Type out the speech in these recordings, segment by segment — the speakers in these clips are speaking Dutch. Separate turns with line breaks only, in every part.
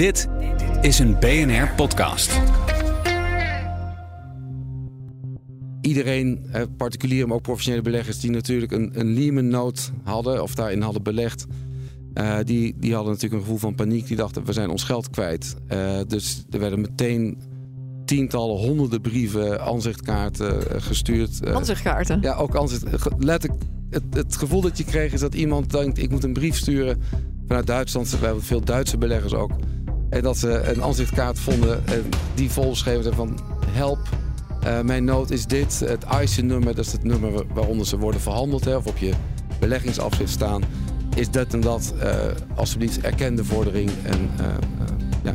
Dit is een BNR podcast.
Iedereen, eh, particulier, maar ook professionele beleggers, die natuurlijk een, een Lehman-nood hadden of daarin hadden belegd, uh, die, die hadden natuurlijk een gevoel van paniek. Die dachten, we zijn ons geld kwijt. Uh, dus er werden meteen tientallen, honderden brieven, aanzichtkaarten uh, gestuurd.
Aanzichtkaarten?
Ja, ook aanzicht. Letterlijk, het, het gevoel dat je kreeg is dat iemand denkt, ik moet een brief sturen vanuit Duitsland. We hebben veel Duitse beleggers ook. En dat ze een aanzichtkaart vonden en die volgeschreven van help. Uh, mijn nood is dit, het ISIN-nummer, dat is het nummer waaronder ze worden verhandeld, of op je beleggingsafschrift staan. Is dat en dat, uh, alsjeblieft, erkende vordering. En, ja.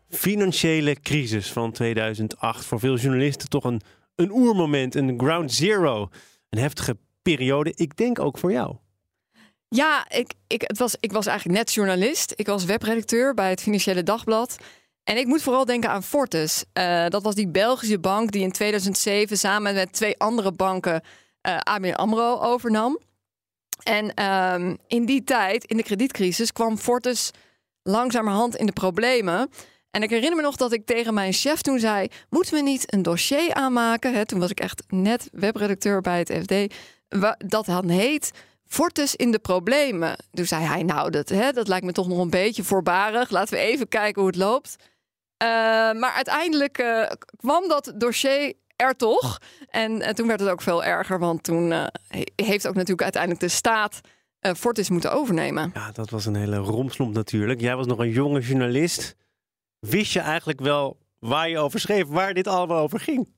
financiële crisis van 2008. Voor veel journalisten toch een, een oermoment, een ground zero. Een heftige periode. Ik denk ook voor jou.
Ja, ik, ik, het was, ik was eigenlijk net journalist. Ik was webredacteur bij het Financiële Dagblad. En ik moet vooral denken aan Fortis. Uh, dat was die Belgische bank die in 2007 samen met twee andere banken uh, ABN AMRO overnam. En um, in die tijd, in de kredietcrisis, kwam Fortis langzamerhand in de problemen. En ik herinner me nog dat ik tegen mijn chef toen zei: Moeten we niet een dossier aanmaken? Toen was ik echt net webredacteur bij het FD. Dat dan heet Fortis in de problemen. Toen zei hij: Nou, dat, dat lijkt me toch nog een beetje voorbarig. Laten we even kijken hoe het loopt. Uh, maar uiteindelijk uh, kwam dat dossier er toch. En, en, toen werd het ook veel erger, want toen heeft ook natuurlijk uiteindelijk de staat Fortis moeten overnemen.
Ja, dat was een hele romslomp natuurlijk. Jij was nog een jonge journalist. Wist je eigenlijk wel waar je over schreef, waar dit allemaal over ging?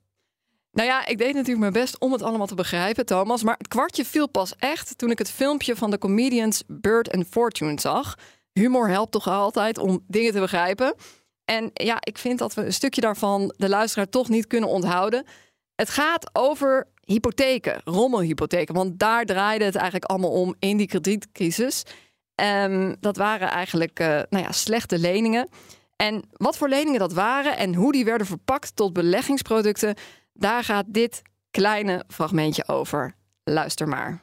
Nou ja, ik deed natuurlijk mijn best om het allemaal te begrijpen, Thomas. Maar het kwartje viel pas echt toen ik het filmpje van de comedians Bird and Fortune zag. Humor helpt toch altijd om dingen te begrijpen. En ja, ik vind dat we een stukje daarvan de luisteraar toch niet kunnen onthouden. Het gaat over hypotheken, rommelhypotheken. Want daar draaide het eigenlijk allemaal om in die kredietcrisis. Um, dat waren eigenlijk uh, nou ja, slechte leningen. En wat voor leningen dat waren en hoe die werden verpakt tot beleggingsproducten, daar gaat dit kleine fragmentje over. Luister maar.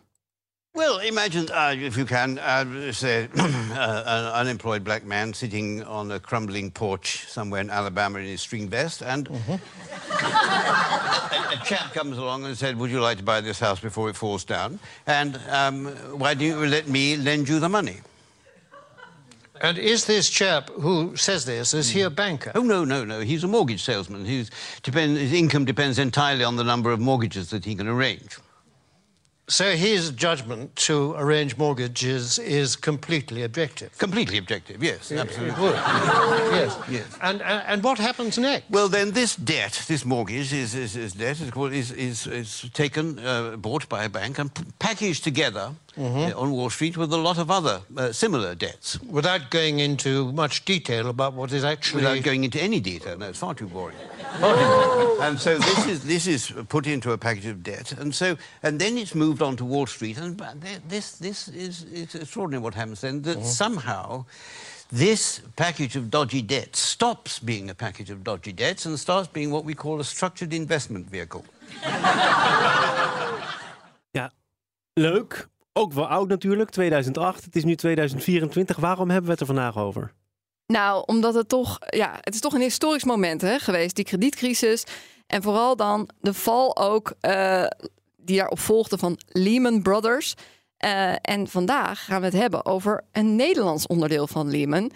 Well, imagine, uh, if you can, uh, say uh, an unemployed black man sitting on a crumbling porch somewhere in Alabama in his string vest, and mm-hmm. a, a, chap comes along and said, "Would you like to buy this house before it falls down?" And um, why don't you let me lend you the money?
And is this chap who says this, is he a hmm. banker?
Oh, no, no, no. He's a mortgage salesman. He's depend, his income depends entirely on the number of mortgages that he can arrange.
So his judgment to arrange mortgages is completely objective.
Completely objective, yes, absolutely.
It yes, yes. And, and and what happens next?
Well, then this debt, this mortgage, is, is, is debt is, is, is taken, uh, bought by a bank and packaged together mm-hmm. on Wall Street with a lot of other uh, similar debts.
Without going into much detail about what is actually.
Without going into any detail, no, it's far too boring. Oh. and so this is this is put into a package of debt, and so and then it's moved on to Wall Street, and this this is extraordinary what happens then that mm-hmm. somehow. This package of dodgy debts stops being a package of dodgy debts and starts being what we call a structured investment vehicle.
ja, leuk. Ook wel oud natuurlijk, 2008. Het is nu 2024. Waarom hebben we het er vandaag over?
Nou, omdat het toch, ja, het is toch een historisch moment hè, geweest, die kredietcrisis. En vooral dan de val ook uh, die daarop volgde van Lehman Brothers. Uh, en vandaag gaan we het hebben over een Nederlands onderdeel van Lehman.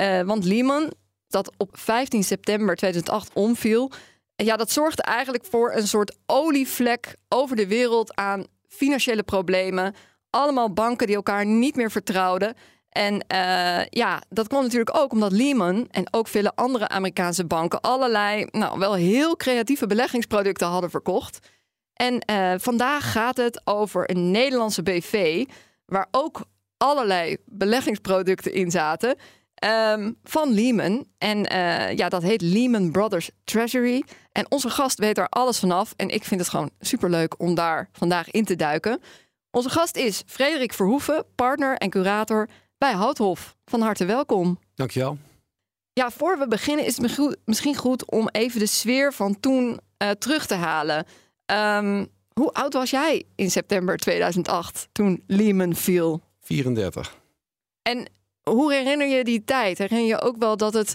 Uh, want Lehman, dat op 15 september 2008 omviel, ja, dat zorgde eigenlijk voor een soort olievlek over de wereld aan financiële problemen. Allemaal banken die elkaar niet meer vertrouwden. En uh, ja, dat kwam natuurlijk ook omdat Lehman en ook vele andere Amerikaanse banken allerlei, nou wel heel creatieve beleggingsproducten hadden verkocht. En uh, vandaag gaat het over een Nederlandse BV, waar ook allerlei beleggingsproducten in zaten. Um, van Lehman. En uh, ja, dat heet Lehman Brothers Treasury. En onze gast weet er alles vanaf. En ik vind het gewoon superleuk om daar vandaag in te duiken. Onze gast is Frederik Verhoeven, partner en curator bij Houthof. Van harte welkom.
Dankjewel.
Ja, voor we beginnen is het misschien goed om even de sfeer van toen uh, terug te halen. Um, hoe oud was jij in september 2008 toen Lehman viel?
34.
En hoe herinner je die tijd? Herinner je ook wel dat, het,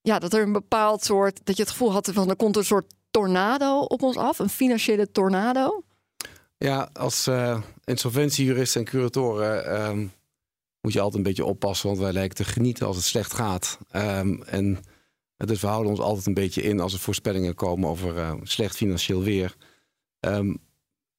ja, dat er een bepaald soort, dat je het gevoel had van er komt een soort tornado op ons af, een financiële tornado?
Ja, als uh, insolventiejurist en curatoren um, moet je altijd een beetje oppassen, want wij lijken te genieten als het slecht gaat. Um, en dus we houden ons altijd een beetje in als er voorspellingen komen over uh, slecht financieel weer. Eén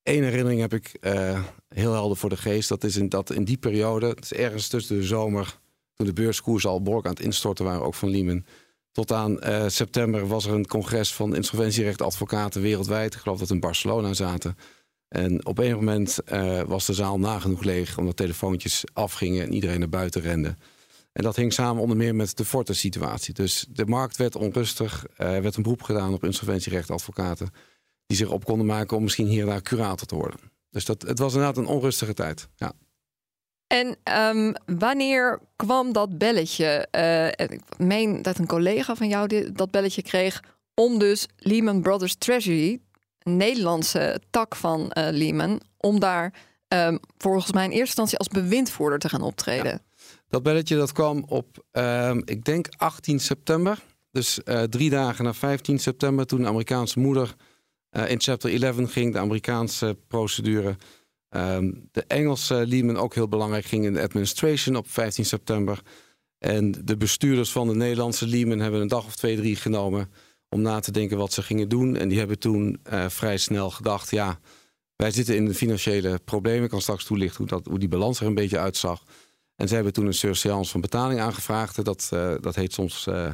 herinnering heb ik uh, heel helder voor de geest. Dat is in, dat in die periode, het is ergens tussen de zomer, toen de beurskoers al behoorlijk aan het instorten waren, ook van Lehman. Tot aan uh, september was er een congres van insolventierechtadvocaten wereldwijd. Ik geloof dat in Barcelona zaten. En op een moment uh, was de zaal nagenoeg leeg, omdat telefoontjes afgingen en iedereen naar buiten rende. En dat hing samen onder meer met de Forte-situatie. Dus de markt werd onrustig. Er werd een beroep gedaan op insolventierechtadvocaten die zich op konden maken om misschien hier en daar curator te worden. Dus dat, het was inderdaad een onrustige tijd. Ja.
En um, wanneer kwam dat belletje? Uh, ik meen dat een collega van jou dat belletje kreeg om dus Lehman Brothers Treasury, Nederlandse tak van uh, Lehman, om daar um, volgens mij in eerste instantie als bewindvoerder te gaan optreden.
Dat belletje dat kwam op, um, ik denk 18 september. Dus uh, drie dagen na 15 september, toen de Amerikaanse moeder uh, in chapter 11 ging de Amerikaanse procedure. Um, de Engelse Lehman ook heel belangrijk ging in de administration op 15 september. En de bestuurders van de Nederlandse Lehman hebben een dag of twee, drie genomen om na te denken wat ze gingen doen. En die hebben toen uh, vrij snel gedacht: ja, wij zitten in financiële problemen. Ik kan straks toelichten hoe, dat, hoe die balans er een beetje uitzag. En ze hebben toen een surseance van betaling aangevraagd. Dat, uh, dat heet soms uh,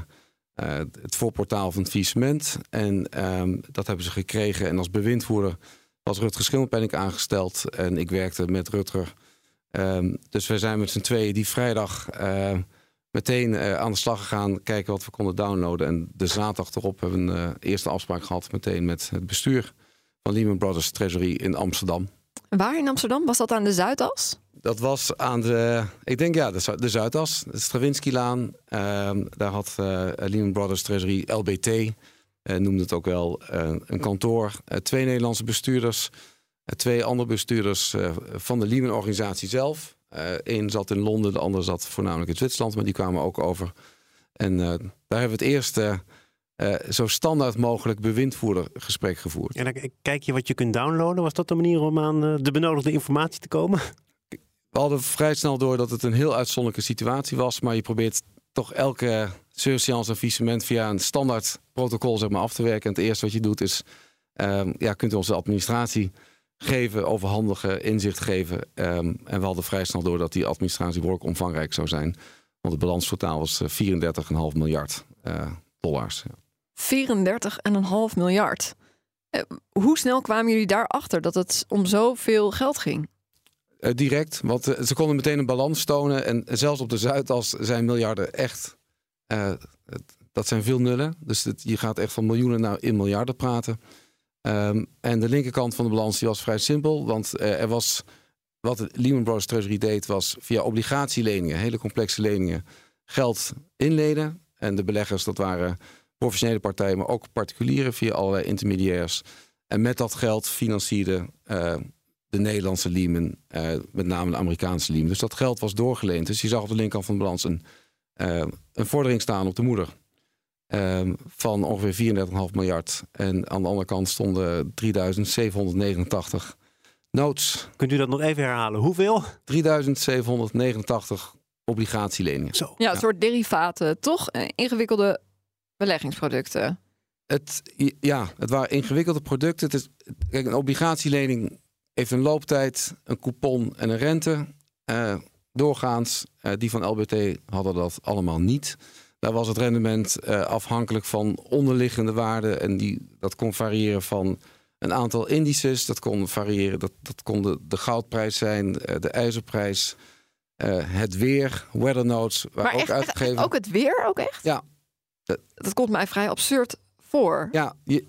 het voorportaal van het faillissement. En um, dat hebben ze gekregen. En als bewindvoerder was Rutger Schimmelpenning aangesteld. En ik werkte met Rutger. Um, dus we zijn met z'n tweeën die vrijdag meteen uh, aan de slag gegaan. Kijken wat we konden downloaden. En de zaterdag erop hebben we een eerste afspraak gehad. Meteen met het bestuur van Lehman Brothers Treasury in Amsterdam.
Waar in Amsterdam? Was dat aan de Zuidas?
Dat was aan de, ik denk ja, de, de Zuidas, de Stravinsky-laan. Uh, daar had uh, Lehman Brothers Treasury LBT, noemde het ook wel, een kantoor. twee Nederlandse bestuurders, twee andere bestuurders van de Lehman-organisatie zelf. Eén zat in Londen, de andere zat voornamelijk in Zwitserland, maar die kwamen ook over. En daar hebben we het eerste zo standaard mogelijk bewindvoerdergesprek gevoerd.
En dan kijk je wat je kunt downloaden. Was dat de manier om aan de benodigde informatie te komen?
We hadden vrij snel door dat het een heel uitzonderlijke situatie was. Maar je probeert toch elke surseance en visement via een standaard protocol zeg maar, af te werken. En het eerste wat je doet is, um, ja, kunt u onze administratie geven, overhandigen, inzicht geven. Um, en we hadden vrij snel door dat die administratie behoorlijk omvangrijk zou zijn. Want het balans totaal was 34,5 miljard uh, dollars.
Ja. 34,5 miljard. Uh, hoe snel kwamen jullie daarachter dat het om zoveel geld ging?
Uh, direct, want ze konden meteen een balans tonen. En zelfs op de Zuidas zijn miljarden echt. Dat zijn veel nullen. Dus het, je gaat echt van miljoenen naar in miljarden praten. Um, en de linkerkant van de balans die was vrij simpel. Want er was. Wat Lehman Brothers Treasury deed, was via obligatieleningen, hele complexe leningen, geld inleden. En de beleggers, dat waren professionele partijen, maar ook particulieren via allerlei intermediairs. En met dat geld financierde de Nederlandse Lehman, uh, met name de Amerikaanse Lehman. Dus dat geld was doorgeleend. Dus je zag op de linkerkant van de balans een, uh, een vordering staan op de moeder. Uh, van ongeveer 34,5 miljard. En aan de andere kant stonden 3789 notes.
Kunt u dat nog even herhalen? Hoeveel?
3789 obligatieleningen.
Zo.
Ja, een soort derivaten, toch? Eh, Ingewikkelde beleggingsproducten.
Het, ja, het waren ingewikkelde producten. Het is, kijk, een obligatielening heeft een looptijd, een coupon en een rente. Eh, doorgaans, eh, die van LBT hadden dat allemaal niet. Daar was het rendement eh, afhankelijk van onderliggende waarden. En die, dat kon variëren van een aantal indices. Dat kon variëren, dat, dat kon de, de goudprijs zijn, eh, de ijzerprijs, eh, het weer, weather notes. Waar
Maar
ook
echt,
uitgegeven.
ook het weer ook echt?
Ja.
Dat komt mij vrij absurd voor.
Ja, je,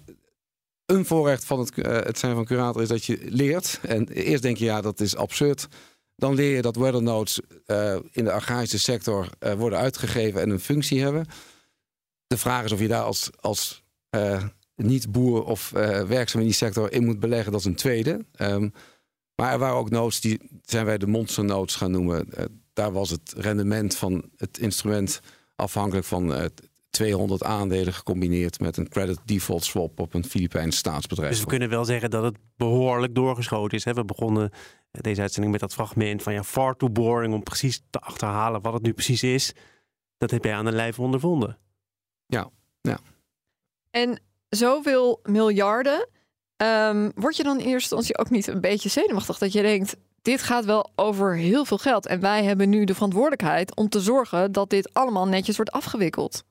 een voorrecht van het, het zijn van curator is dat je leert. En eerst denk je, ja, dat is absurd. Dan leer je dat weather notes eh, in de agrarische sector eh, worden uitgegeven en een functie hebben. De vraag is of je daar als, als eh, niet-boer of werkzaam in die sector in moet beleggen. Dat is een tweede. Ehm, maar er waren ook notes, die zijn wij de monster notes gaan noemen. Daar was het rendement van het instrument afhankelijk van eh, 200 aandelen gecombineerd met een credit default swap op een Filipijns staatsbedrijf.
Dus we kunnen wel zeggen dat het behoorlijk doorgeschoten is. Hè? We begonnen deze uitzending met dat fragment van ja, far too boring om precies te achterhalen wat het nu precies is. Dat heb jij aan de lijf ondervonden.
En zoveel miljarden. ehm, word je dan in eerste instantie ook niet een beetje zenuwachtig? Dat je denkt, dit gaat wel over heel veel geld. En wij hebben nu de verantwoordelijkheid om te zorgen dat dit allemaal netjes wordt afgewikkeld.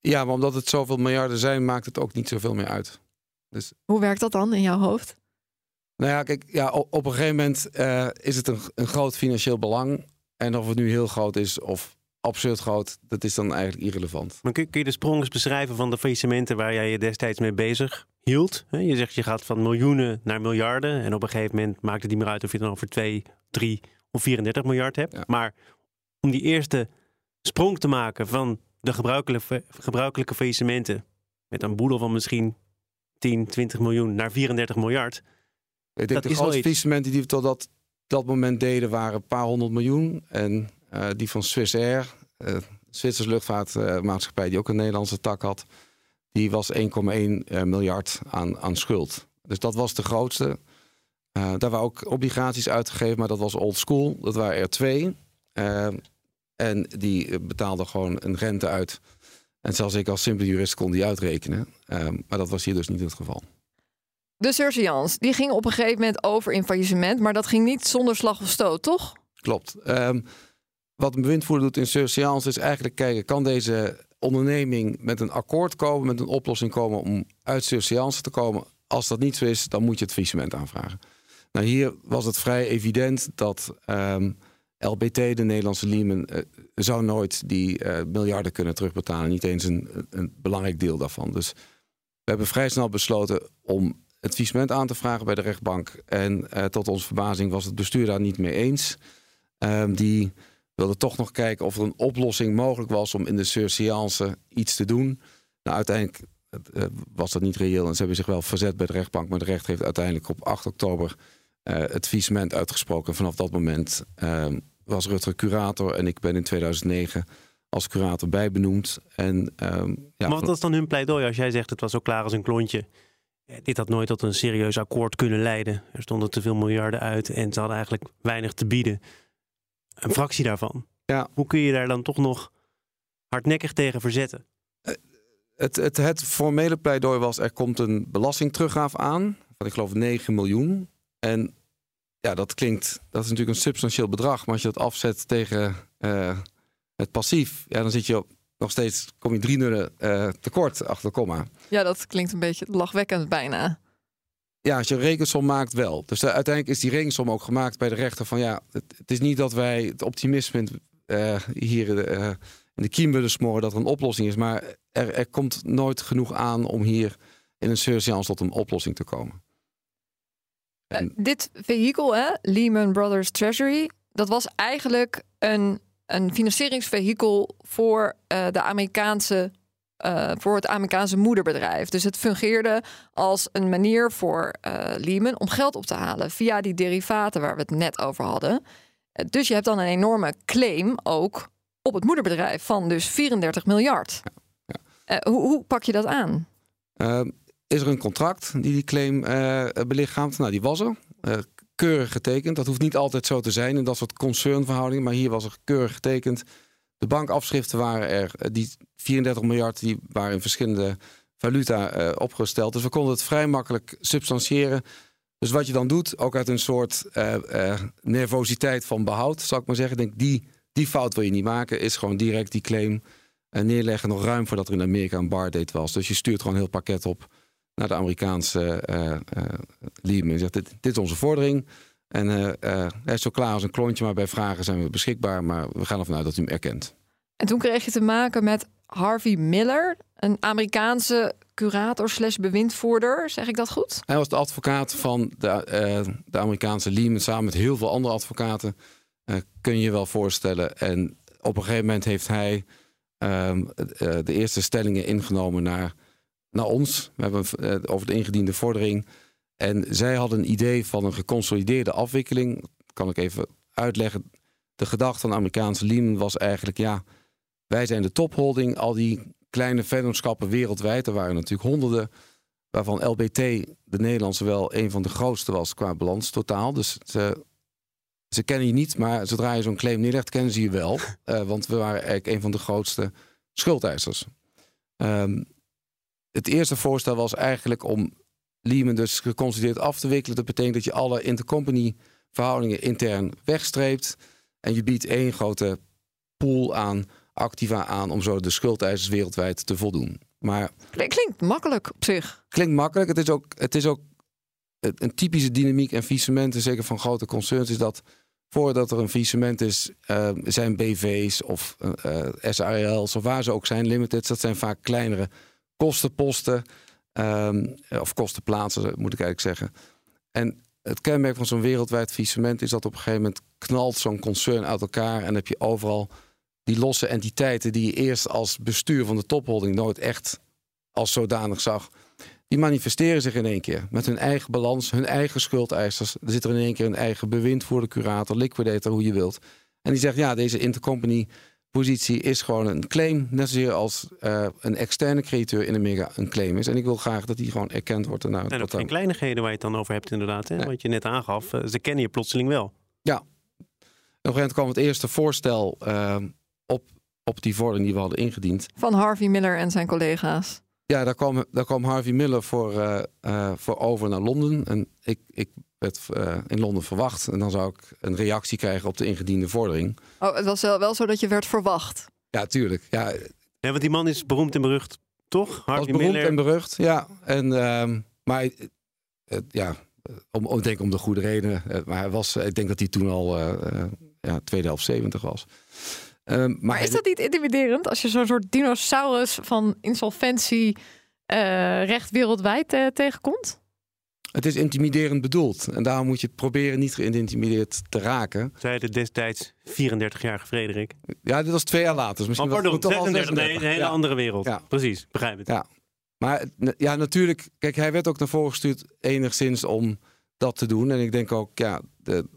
Ja, maar omdat het zoveel miljarden zijn, maakt het ook niet zoveel meer uit.
Hoe werkt dat dan in jouw hoofd?
Nou ja, kijk, ja, op, een gegeven moment eh, is het een, een groot financieel belang. En of het nu heel groot is of absurd groot, dat is dan eigenlijk irrelevant.
Maar kun, kun je de sprong eens beschrijven van de faillissementen waar jij je destijds mee bezig hield? Je zegt je gaat van miljoenen naar miljarden. En op een gegeven moment maakt het niet meer uit of je het dan over 2, 3 of 34 miljard hebt.
Ja.
Maar om die eerste sprong te maken van de gebruikelijke, gebruikelijke faillissementen met een boedel van misschien 10, 20 miljoen naar 34 miljard.
Ik denk
Dat
de grootste faillissementen die we tot dat, dat moment deden waren een paar honderd miljoen. En eh, die van Swiss Air, eh Zwitserse luchtvaartmaatschappij die ook een Nederlandse tak had, die was 1,1 eh, miljard aan, aan schuld. Dus dat was de grootste. Daar waren ook obligaties uitgegeven, maar dat was old school. Dat waren er twee. En die betaalden gewoon een rente uit. En zelfs ik als simpele jurist kon die uitrekenen. Maar dat was hier dus niet het geval.
De surseance, die ging op een gegeven moment over in faillissement. Maar dat ging niet zonder slag of stoot, toch?
Klopt. Ehm, wat een bewindvoerder doet in surseance is eigenlijk kijken... kan deze onderneming met een akkoord komen, met een oplossing komen... om uit surseance te komen. Als dat niet zo is, dan moet je het faillissement aanvragen. Nou, hier was het vrij evident dat ehm, LBT, de Nederlandse Lehman... eh, zou nooit die eh, miljarden kunnen terugbetalen. Niet eens een, een belangrijk deel daarvan. Dus we hebben vrij snel besloten om het faillissement aan te vragen bij de rechtbank. En eh, tot onze verbazing was het bestuur daar niet mee eens. Ehm, die wilde toch nog kijken of er een oplossing mogelijk was om in de surseance iets te doen. Nou, uiteindelijk eh, was dat niet reëel en ze hebben zich wel verzet bij de rechtbank. Maar de rechter heeft uiteindelijk op 8 oktober eh, het faillissement uitgesproken. En vanaf dat moment ehm, was Rutger curator en ik ben in 2009 als curator bijbenoemd. En, ehm, ja,
maar wat was dan hun pleidooi als jij zegt het was zo klaar als een klontje? Dit had nooit tot een serieus akkoord kunnen leiden. Er stonden te veel miljarden uit en ze hadden eigenlijk weinig te bieden. Een fractie daarvan.
Ja.
Hoe kun je daar dan toch nog hardnekkig tegen verzetten?
Het, het, het formele pleidooi was: er komt een belastingteruggaaf aan. Van ik geloof 9 miljoen. En ja, dat klinkt. Dat is natuurlijk een substantieel bedrag. Maar als je dat afzet tegen eh, het passief. Ja, dan zit je op, nog steeds. Kom je drie nullen eh, tekort achter de komma.
Ja, dat klinkt een beetje lachwekkend bijna.
Ja, als je een rekensom maakt, wel. Dus eh, uiteindelijk is die rekensom ook gemaakt bij de rechter. Van ja, het, het is niet dat wij het optimisme eh, hier in de kiem willen smoren dat er een oplossing is. Maar er, er komt nooit genoeg aan om hier in een surseance tot een oplossing te komen. En-
dit vehikel, hè, Lehman Brothers Treasury, dat was eigenlijk een, een financieringsvehikel voor, eh, de Amerikaanse, eh, voor het Amerikaanse moederbedrijf. Dus het fungeerde als een manier voor eh, Lehman om geld op te halen via die derivaten waar we het net over hadden. Dus je hebt dan een enorme claim ook op het moederbedrijf van dus 34 miljard. Hoe, hoe pak je dat aan?
Eh, is er een contract die die claim eh belichaamt? Nou, die was er. Keurig getekend. Dat hoeft niet altijd zo te zijn in dat soort concernverhoudingen, maar hier was er keurig getekend. De bankafschriften waren er, eh, die 34 miljard, die waren in verschillende valuta eh, opgesteld. Dus we konden het vrij makkelijk substantiëren. Dus wat je dan doet, ook uit een soort eh, nervositeit van behoud, zal ik maar zeggen, denk die, die fout wil je niet maken, is gewoon direct die claim neerleggen, nog ruim voordat er in Amerika een bar date was. Dus je stuurt gewoon een heel pakket op naar de Amerikaanse eh eh Lehman. Je zegt, dit, dit is onze vordering. En eh, eh, hij is zo klaar als een klontje, maar bij vragen zijn we beschikbaar. Maar we gaan ervan uit dat u hem erkent.
En toen kreeg je te maken met Harvey Miller, een Amerikaanse curator slash bewindvoerder. Zeg ik dat goed?
Hij was de advocaat van de, eh, de Amerikaanse Lehman samen met heel veel andere advocaten. Eh, kun je je wel voorstellen. En op een gegeven moment heeft hij ehm, eh, de eerste stellingen ingenomen naar, naar ons. We hebben eh, over de ingediende vordering. En zij hadden een idee van een geconsolideerde afwikkeling. Kan ik even uitleggen. De gedachte van de Amerikaanse Lehman was eigenlijk: ja, wij zijn de topholding. Al die kleine vennootschappen wereldwijd, er waren natuurlijk honderden. Waarvan LBT, de Nederlandse, wel een van de grootste was qua balans totaal. Dus ze, ze kennen je niet, maar zodra je zo'n claim neerlegt, kennen ze je wel. Eh, want we waren eigenlijk een van de grootste schuldeisers. Ehm, het eerste voorstel was eigenlijk om Lehman dus geconsolideerd af te wikkelen. Dat betekent dat je alle intercompany verhoudingen intern wegstreept. En je biedt één grote pool aan activa aan om zo de schuldeisers wereldwijd te voldoen. Maar
Klink- Klinkt makkelijk op zich.
klinkt makkelijk. Het is ook, het is ook een typische dynamiek en faillissementen, zeker van grote concerns, is dat voordat er een faillissement is, eh, zijn BV's of eh, eh, SARL's of waar ze ook zijn, limiteds, dat zijn vaak kleinere kostenposten ehm, of kostenplaatsen, moet ik eigenlijk zeggen. En het kenmerk van zo'n wereldwijd faillissement is dat op een gegeven moment knalt zo'n concern uit elkaar en heb je overal die losse entiteiten die je eerst als bestuur van de topholding nooit echt als zodanig zag, die manifesteren zich in één keer met hun eigen balans, hun eigen schuldeisers. Er zit er in één keer een eigen bewind voor de curator, liquidator, hoe je wilt. En die zegt, ja, deze intercompany positie is gewoon een claim, net zozeer als eh, een externe crediteur in Amerika een claim is. En ik wil graag dat die gewoon erkend wordt.
En
wat
ook geen kleinigheden waar je het dan over hebt inderdaad. Hè?
Nee.
Wat je net aangaf. eh, Ze kennen je plotseling wel.
Ja. Op een gegeven moment kwam het eerste voorstel eh, op, op die vordering die we hadden ingediend.
Van Harvey Miller en zijn collega's.
Ja, daar kwam, daar kwam Harvey Miller voor, eh, eh, voor over naar Londen. En ik, ik werd eh, in Londen verwacht. En dan zou ik een reactie krijgen op de ingediende vordering.
Oh, het was wel, wel zo dat je werd verwacht.
Ja, tuurlijk. Ja,
Nee, want die man is beroemd en berucht, toch?
was
Harvey
beroemd
Miller.
en berucht. Ja, en, ehm, maar ja, om, om, ik denk om de goede redenen. Eh, maar hij was, ik denk dat hij toen al eh, eh, ja, tweede helft 70 was. Ehm, maar
is dat niet intimiderend als je zo'n soort dinosaurus van insolventie eh, recht wereldwijd eh, tegenkomt?
Het is intimiderend bedoeld. En daarom moet je proberen niet geïntimideerd te raken.
Zei de destijds 34-jarige Frederik.
Ja, dit was twee jaar later. Dus misschien
Oh,
was
pardon,
het toch al
36. Nee,
36.
een hele
Ja.
andere wereld.
Ja.
Precies, begrijp het.
Ja. Maar ja, natuurlijk, kijk, hij werd ook naar voren gestuurd enigszins om dat te doen. En ik denk ook, ja, de,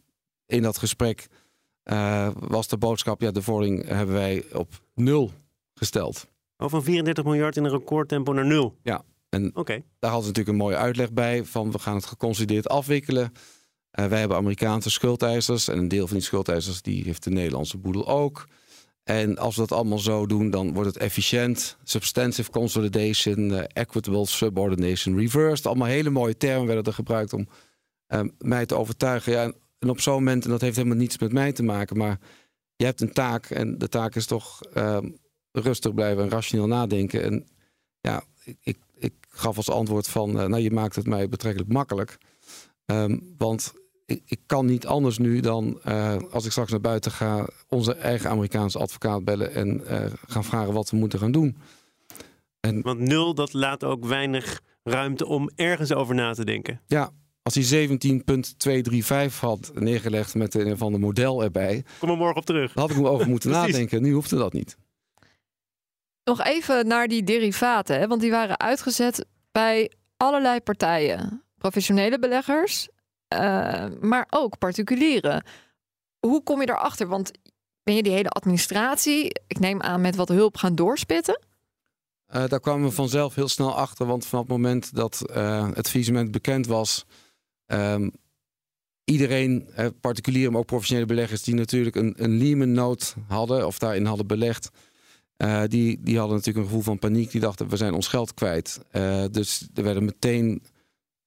in dat gesprek eh, was de boodschap, ja, de vordering hebben wij op nul gesteld.
Oh, van 34 miljard in een recordtempo naar nul.
Ja, en
Oké.
daar hadden ze natuurlijk een mooie uitleg bij van we gaan het geconsolideerd afwikkelen. Eh, wij hebben Amerikaanse schuldeisers en een deel van die schuldeisers die heeft de Nederlandse boedel ook. En als we dat allemaal zo doen, dan wordt het efficiënt. Substantive consolidation, eh, equitable subordination, reversed. Allemaal hele mooie termen werden er gebruikt om mij te overtuigen. Ja, en- en op zo'n moment, en dat heeft helemaal niets met mij te maken, maar je hebt een taak en de taak is toch eh, rustig blijven en rationeel nadenken. En ja, ik, ik, ik gaf als antwoord van, eh, nou je maakt het mij betrekkelijk makkelijk. Ehm, want ik, ik kan niet anders nu dan, eh, als ik straks naar buiten ga, onze eigen Amerikaanse advocaat bellen en eh, gaan vragen wat we moeten gaan doen.
Want nul, dat laat ook weinig ruimte om ergens over na te denken.
Ja, als hij 17.235 had neergelegd met een van de model erbij,
Kom er morgen op terug.
had ik erover moeten
Precies.
nadenken. Nu hoefde dat niet.
Nog even naar die derivaten, hè, want die waren uitgezet bij allerlei partijen. Professionele beleggers, eh, maar ook particulieren. Hoe kom je erachter? Want ben je die hele administratie, ik neem aan met wat hulp, gaan doorspitten?
Eh, daar kwamen we vanzelf heel snel achter. Want vanaf het moment dat eh, het faillissement bekend was, ehm, iedereen, eh, particulier, maar ook professionele beleggers, die natuurlijk een, een Lehman-nood hadden of daarin hadden belegd, uh, die, die hadden natuurlijk een gevoel van paniek. Die dachten, we zijn ons geld kwijt. Uh, dus er werden meteen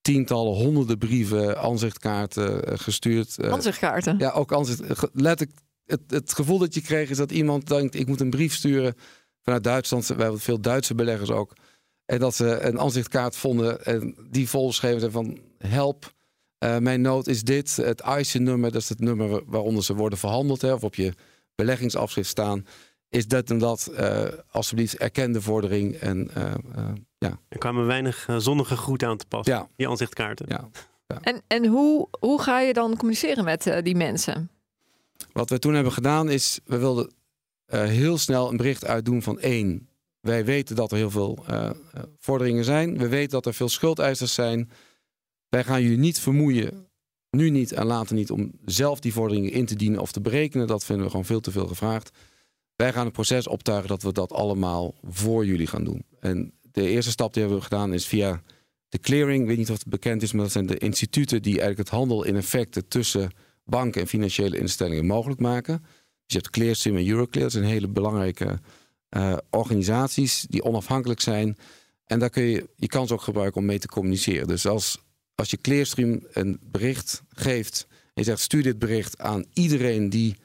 tientallen, honderden brieven, aanzichtkaarten uh, gestuurd.
aanzichtkaarten?
Ja, ook aanzicht. Letterlijk, het, het gevoel dat je kreeg is dat iemand denkt, ik moet een brief sturen vanuit Duitsland. We hebben veel Duitse beleggers ook. En dat ze een aanzichtkaart vonden en die volgeschreven van help. Uh, mijn nood is dit. Het ISIN-nummer, dat is het nummer waaronder ze worden verhandeld. Hè, of op je beleggingsafschrift staan. Is dat en dat, uh, alsjeblieft, erkende vordering. En, uh, ja.
Er kwamen weinig zonnige groeten aan te passen, ja. die aanzichtkaarten.
Ja.
ja. En, en hoe, hoe ga je dan communiceren met die mensen?
Wat we toen hebben gedaan is, we wilden heel snel een bericht uitdoen van één. Wij weten dat er heel veel vorderingen zijn. We weten dat er veel schuldeisers zijn. Wij gaan jullie niet vermoeien, nu niet en later niet, om zelf die vorderingen in te dienen of te berekenen. Dat vinden we gewoon veel te veel gevraagd. Wij gaan een proces optuigen dat we dat allemaal voor jullie gaan doen. En de eerste stap die hebben we gedaan is via de clearing. Ik weet niet of het bekend is, maar dat zijn de instituten die eigenlijk het handel in effecten tussen banken en financiële instellingen mogelijk maken. Dus je hebt Clearstream en Euroclear. Dat zijn hele belangrijke uh, organisaties die onafhankelijk zijn. En daar kun je je kans ook gebruiken om mee te communiceren. Dus als als je Clearstream een bericht geeft en je zegt stuur dit bericht aan iedereen die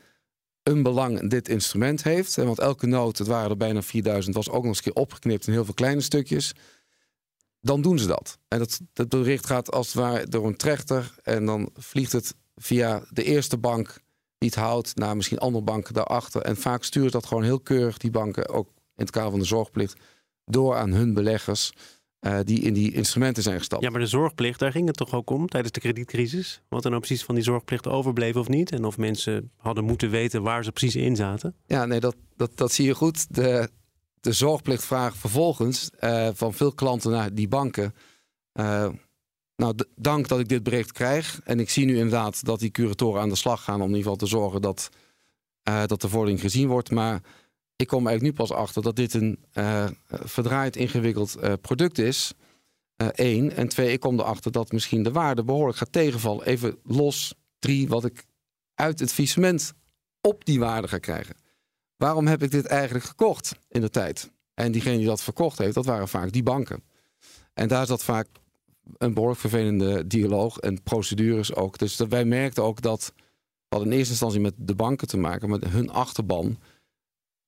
een belang in dit instrument heeft. Want elke noot, het waren er bijna 4000, was ook nog eens een keer opgeknipt in heel veel kleine stukjes. Dan doen ze dat. En dat, dat bericht gaat als het ware door een trechter. En dan vliegt het via de eerste bank die het houdt naar misschien andere banken daarachter. En vaak sturen dat gewoon heel keurig, die banken, ook in het kader van de zorgplicht, door aan hun beleggers. Uh, die in die instrumenten zijn gestapt.
Ja, maar de zorgplicht, daar ging het toch ook om tijdens de kredietcrisis? Wat er nou precies van die zorgplicht overbleef of niet? En of mensen hadden moeten weten waar ze precies in zaten?
Ja, nee, dat, dat, dat zie je goed. De, de zorgplichtvraag vervolgens uh, van veel klanten naar die banken. Uh, nou, dank dat ik dit bericht krijg. En ik zie nu inderdaad dat die curatoren aan de slag gaan om in ieder geval te zorgen dat, dat de vordering gezien wordt. Maar ik kom eigenlijk nu pas achter dat dit een uh, verdraaid ingewikkeld uh, product is. Eén. Uh, en twee, ik kom erachter dat misschien de waarde behoorlijk gaat tegenvallen. Even los. Drie, wat ik uit het visement op die waarde ga krijgen. Waarom heb ik dit eigenlijk gekocht in de tijd? En diegene die dat verkocht heeft, dat waren vaak die banken. En daar zat vaak een behoorlijk vervelende dialoog en procedures ook. Dus dat wij merkten ook dat, hadden in eerste instantie met de banken te maken, met hun achterban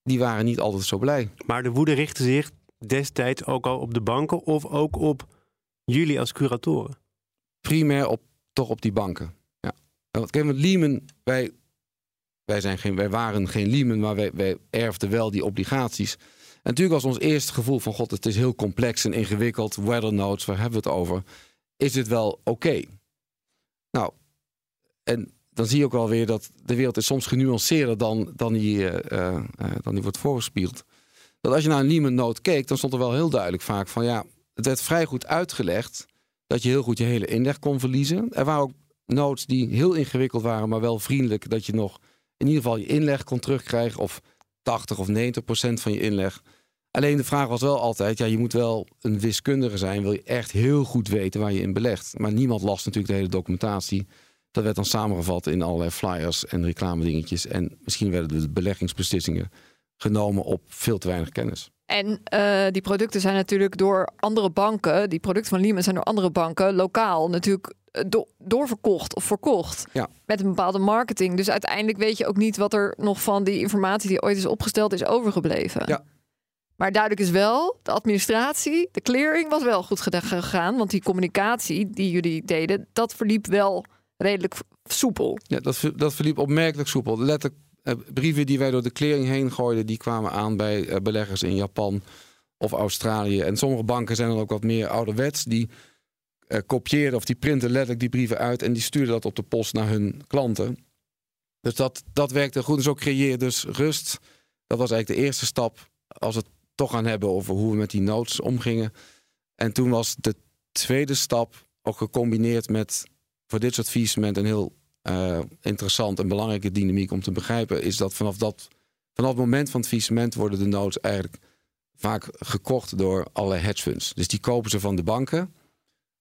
die waren niet altijd zo blij.
Maar de woede richtte zich destijds ook al op de banken of ook op jullie als curatoren?
Primair op, toch op die banken. Ja. Want kijk, met Lehman, wij, wij, zijn geen, wij waren geen Lehman, maar wij, wij erfden wel die obligaties. En natuurlijk was ons eerste gevoel van god, het is heel complex en ingewikkeld. Weather notes, waar hebben we het over? Is het wel oké? Okay? Nou, en dan zie je ook wel weer dat de wereld is soms genuanceerder dan, dan, die, uh, uh, dan die wordt voorgespiegeld. Dat als je naar een Lehman Note keek, dan stond er wel heel duidelijk vaak van ja, het werd vrij goed uitgelegd dat je heel goed je hele inleg kon verliezen. Er waren ook notes die heel ingewikkeld waren, maar wel vriendelijk, dat je nog in ieder geval je inleg kon terugkrijgen of 80 of 90 procent van je inleg. Alleen de vraag was wel altijd, ja, je moet wel een wiskundige zijn, wil je echt heel goed weten waar je in belegt. Maar niemand las natuurlijk de hele documentatie. Dat werd dan samengevat in allerlei flyers en reclame dingetjes. En misschien werden de beleggingsbeslissingen genomen op veel te weinig kennis.
En uh, die producten zijn natuurlijk door andere banken, die producten van Lehman zijn door andere banken lokaal natuurlijk eh, do doorverkocht of verkocht.
Ja.
Met een bepaalde marketing. Dus uiteindelijk weet je ook niet wat er nog van die informatie die ooit is opgesteld is overgebleven.
Ja.
Maar duidelijk is wel, de administratie, de clearing was wel goed gegaan. Want die communicatie die jullie deden, dat verliep wel redelijk soepel.
Ja, dat, dat verliep opmerkelijk soepel. Letterlijk, eh, brieven die wij door de clearing heen gooiden, die kwamen aan bij eh, beleggers in Japan of Australië. En sommige banken zijn dan ook wat meer ouderwets. Die uh, kopieerden of die printen letterlijk die brieven uit en die stuurden dat op de post naar hun klanten. Dus dat, dat werkte goed. En zo creëer dus rust. Dat was eigenlijk de eerste stap als we het toch gaan hebben over hoe we met die notes omgingen. En toen was de tweede stap ook gecombineerd met voor dit soort faillissement een heel uh, interessant en belangrijke dynamiek om te begrijpen, is dat vanaf, dat, vanaf het moment van het faillissement worden de notes eigenlijk vaak gekocht door allerlei hedge funds. Dus die kopen ze van de banken.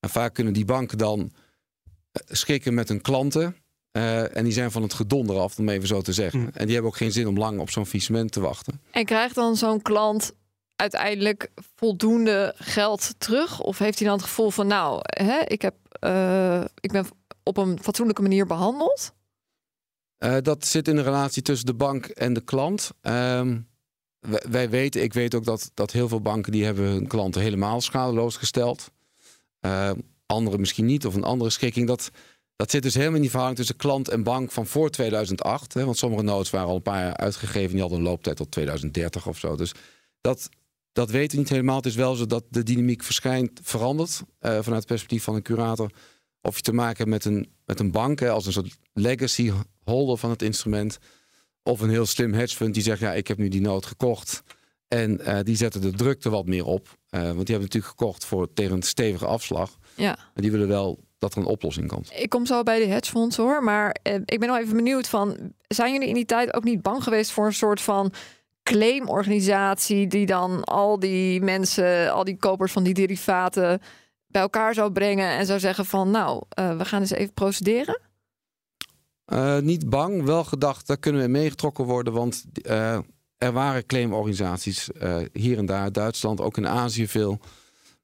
En vaak kunnen die banken dan schikken met hun klanten. Eh, en die zijn van het gedonder af, om even zo te zeggen.
Mm.
En die hebben ook geen zin om lang op zo'n faillissement te wachten.
En krijgt dan zo'n klant uiteindelijk voldoende geld terug? Of heeft hij dan het gevoel van, nou, hè, ik, heb, eh, ik ben op een fatsoenlijke manier behandeld?
Eh, dat zit in de relatie tussen de bank en de klant. Ehm, wij, weten, ik weet ook dat, dat heel veel banken die hebben hun klanten helemaal schadeloos gesteld. Uh, andere misschien niet, of een andere schikking. Dat, dat zit dus helemaal in die verhouding tussen klant en bank van voor 2008. Hè, want sommige notes waren al een paar jaar uitgegeven. Die hadden een looptijd tot 2030 of zo. Dus dat, dat weten we niet helemaal. Het is wel zo dat de dynamiek verschijnt, verandert. Uh, vanuit het perspectief van een curator. Of je te maken hebt met een, met een bank hè, als een soort legacy holder van het instrument. Of een heel slim hedge fund die zegt: Ja, ik heb nu die noot gekocht. En uh, die zetten de drukte wat meer op. Uh, want die hebben natuurlijk gekocht voor, tegen een stevige afslag.
Ja.
En die willen wel dat er een oplossing komt.
Ik kom zo bij de hedgefonds hoor. Maar eh, ik ben nog even benieuwd van... zijn jullie in die tijd ook niet bang geweest voor een soort van claimorganisatie... die dan al die mensen, al die kopers van die derivaten... bij elkaar zou brengen en zou zeggen van... nou, uh, we gaan eens even procederen?
Uh, niet bang, wel gedacht, daar kunnen we meegetrokken worden. Want uh, er waren claimorganisaties hier en daar, Duitsland, ook in Azië veel.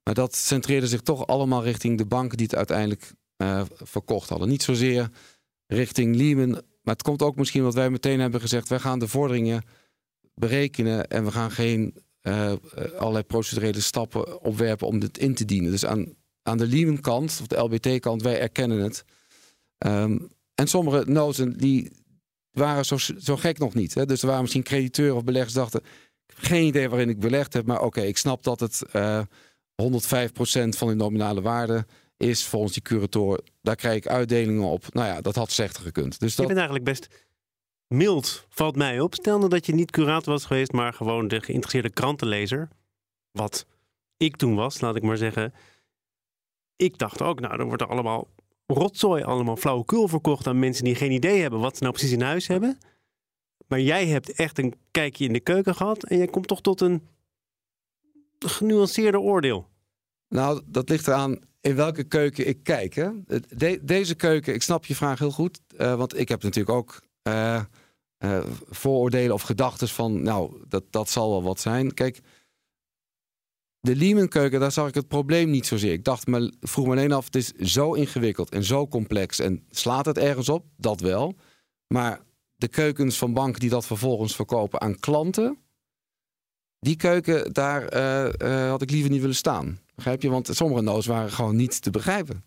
Maar dat centreerde zich toch allemaal richting de banken die het uiteindelijk verkocht hadden. Niet zozeer richting Lehman. Maar het komt ook misschien wat wij meteen hebben gezegd. Wij gaan de vorderingen berekenen en we gaan geen uh, allerlei procedurele stappen opwerpen om dit in te dienen. Dus aan, aan de Lehman kant, of de LBT kant, wij erkennen het. Um, en sommige noten die waren zo, zo gek nog niet. Hè? Dus er waren misschien crediteuren of beleggers dachten... geen idee waarin ik belegd heb, maar oké, okay, ik snap dat het... Uh, 105% van de nominale waarde is volgens die curator. Daar krijg ik uitdelingen op. Nou ja, dat had slechter gekund. Dus dat...
Je bent eigenlijk best mild, valt mij op. Stel nou dat je niet curator was geweest, maar gewoon de geïnteresseerde krantenlezer. Wat ik toen was, laat ik maar zeggen. Ik dacht ook, nou, dan wordt er allemaal rotzooi, allemaal flauwekul verkocht aan mensen die geen idee hebben wat ze nou precies in huis hebben. Maar jij hebt echt een kijkje in de keuken gehad en jij komt toch tot een genuanceerder oordeel?
Nou, dat ligt eraan in welke keuken ik kijk. Hè? De, deze keuken, ik snap je vraag heel goed. Uh, want ik heb natuurlijk ook uh, uh, vooroordelen of gedachten van... nou, dat, dat zal wel wat zijn. Kijk, de Lehman keuken, daar zag ik het probleem niet zozeer. Ik dacht me, vroeg me alleen af, het is zo ingewikkeld en zo complex. En slaat het ergens op? Dat wel. Maar de keukens van banken die dat vervolgens verkopen aan klanten die keuken, daar uh, uh, had ik liever niet willen staan. Begrijp je? Want sommige no's waren gewoon niet te begrijpen.